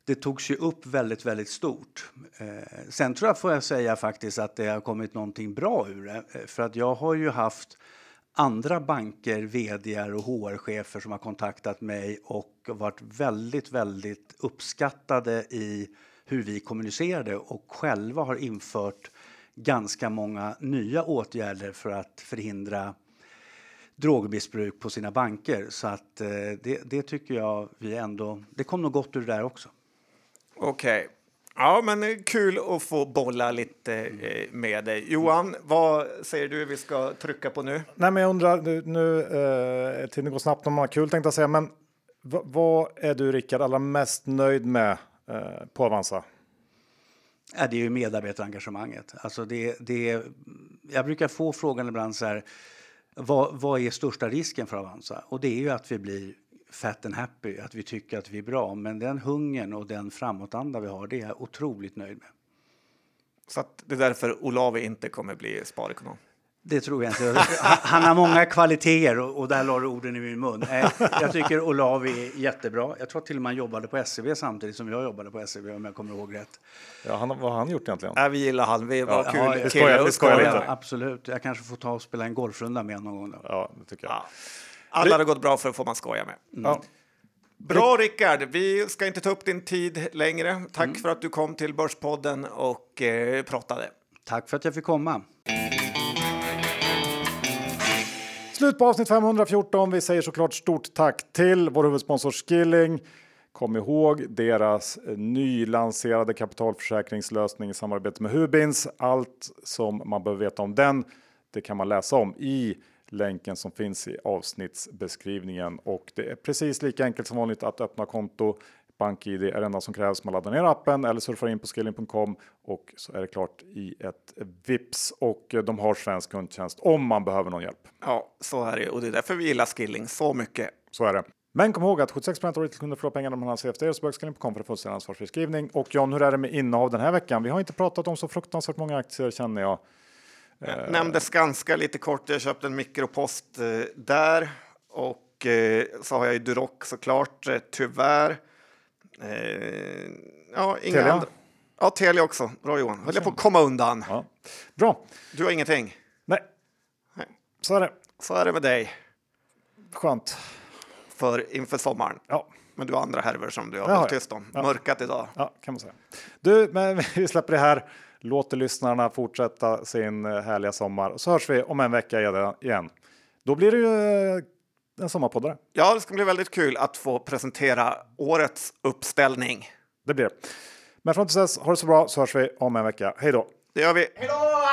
det togs ju upp väldigt, väldigt stort. Eh, sen tror jag, får jag säga faktiskt, att det har kommit någonting bra ur det. Eh, för att jag har ju haft andra banker, vd och HR-chefer som har kontaktat mig och varit väldigt, väldigt uppskattade i hur vi kommunicerade och själva har infört ganska många nya åtgärder för att förhindra drogmissbruk på sina banker. Så att eh, det, det tycker jag vi ändå, det kom nog gott ur det där också. Okej. Okay. Ja, men kul att få bolla lite eh, med dig. Johan, vad säger du vi ska trycka på nu? Nej, men jag undrar, nu, nu eh, tiden går snabbt om man har kul tänkte jag säga, men vad är du Rickard allra mest nöjd med eh, på Avanza? Ja, det är ju medarbetarengagemanget. Alltså det, det, jag brukar få frågan ibland så här, vad, vad är största risken för Avanza? Och det är ju att vi blir fat and happy, att vi tycker att vi är bra. Men den hungern och den framåtanda vi har, det är jag otroligt nöjd med. Så det är därför Olavi inte kommer bli sparekonom? Det tror jag inte. Han har många kvaliteter och där la du orden i min mun. Jag tycker Olavi är jättebra. Jag tror till och med han jobbade på SCB samtidigt som jag jobbade på SCB om jag kommer ihåg rätt. Ja, han, vad har han gjort egentligen? Ja, vi gillar han. Vi var ja, kul. Ja, vi skojar, vi skojar lite. Ja, absolut. Jag kanske får ta och spela en golfrunda med någon gång. Då. Ja, det tycker jag. Ja. Alla har gått bra för får man skoja med. Mm. Ja. Bra Rickard, vi ska inte ta upp din tid längre. Tack mm. för att du kom till Börspodden och eh, pratade. Tack för att jag fick komma. Slut på avsnitt 514. Vi säger såklart stort tack till vår huvudsponsor Skilling. Kom ihåg deras nylanserade kapitalförsäkringslösning i samarbete med Hubins. Allt som man behöver veta om den, det kan man läsa om i länken som finns i avsnittsbeskrivningen och det är precis lika enkelt som vanligt att öppna konto. BankID är det enda som krävs. Man laddar ner appen eller surfar in på skilling.com och så är det klart i ett vips och de har svensk kundtjänst om man behöver någon hjälp. Ja, så är det och det är därför vi gillar Skilling så mycket. Så är det. Men kom ihåg att 76 av retailkunder förlorar pengar när man har CFD så bögskilling.com för att få sin ansvarsförskrivning. Och John, hur är det med innehav den här veckan? Vi har inte pratat om så fruktansvärt många aktier känner jag. Jag eh, nämnde Skanska lite kort. Jag köpte en mikropost eh, där och eh, så har jag ju Durox såklart, tyvärr. Ja, inga Telia? andra. Ja, Telia också. Bra Johan. Höll jag på att komma undan. Ja. Bra. Du har ingenting? Nej. Nej. Så är det. Så är det med dig. Skönt. För inför sommaren. Ja. Men du har andra härvor som du har hållit tyst om. Ja. Mörkat idag. Ja, kan man säga. Du, men vi släpper det här låter lyssnarna fortsätta sin eh, härliga sommar. Så hörs vi om en vecka igen. Då blir det ju eh, en sommarpoddare. Ja, det ska bli väldigt kul att få presentera årets uppställning. Det blir det. Men fram tills dess, ha det så bra så hörs vi om en vecka. Hej då! Det gör vi. Hej då!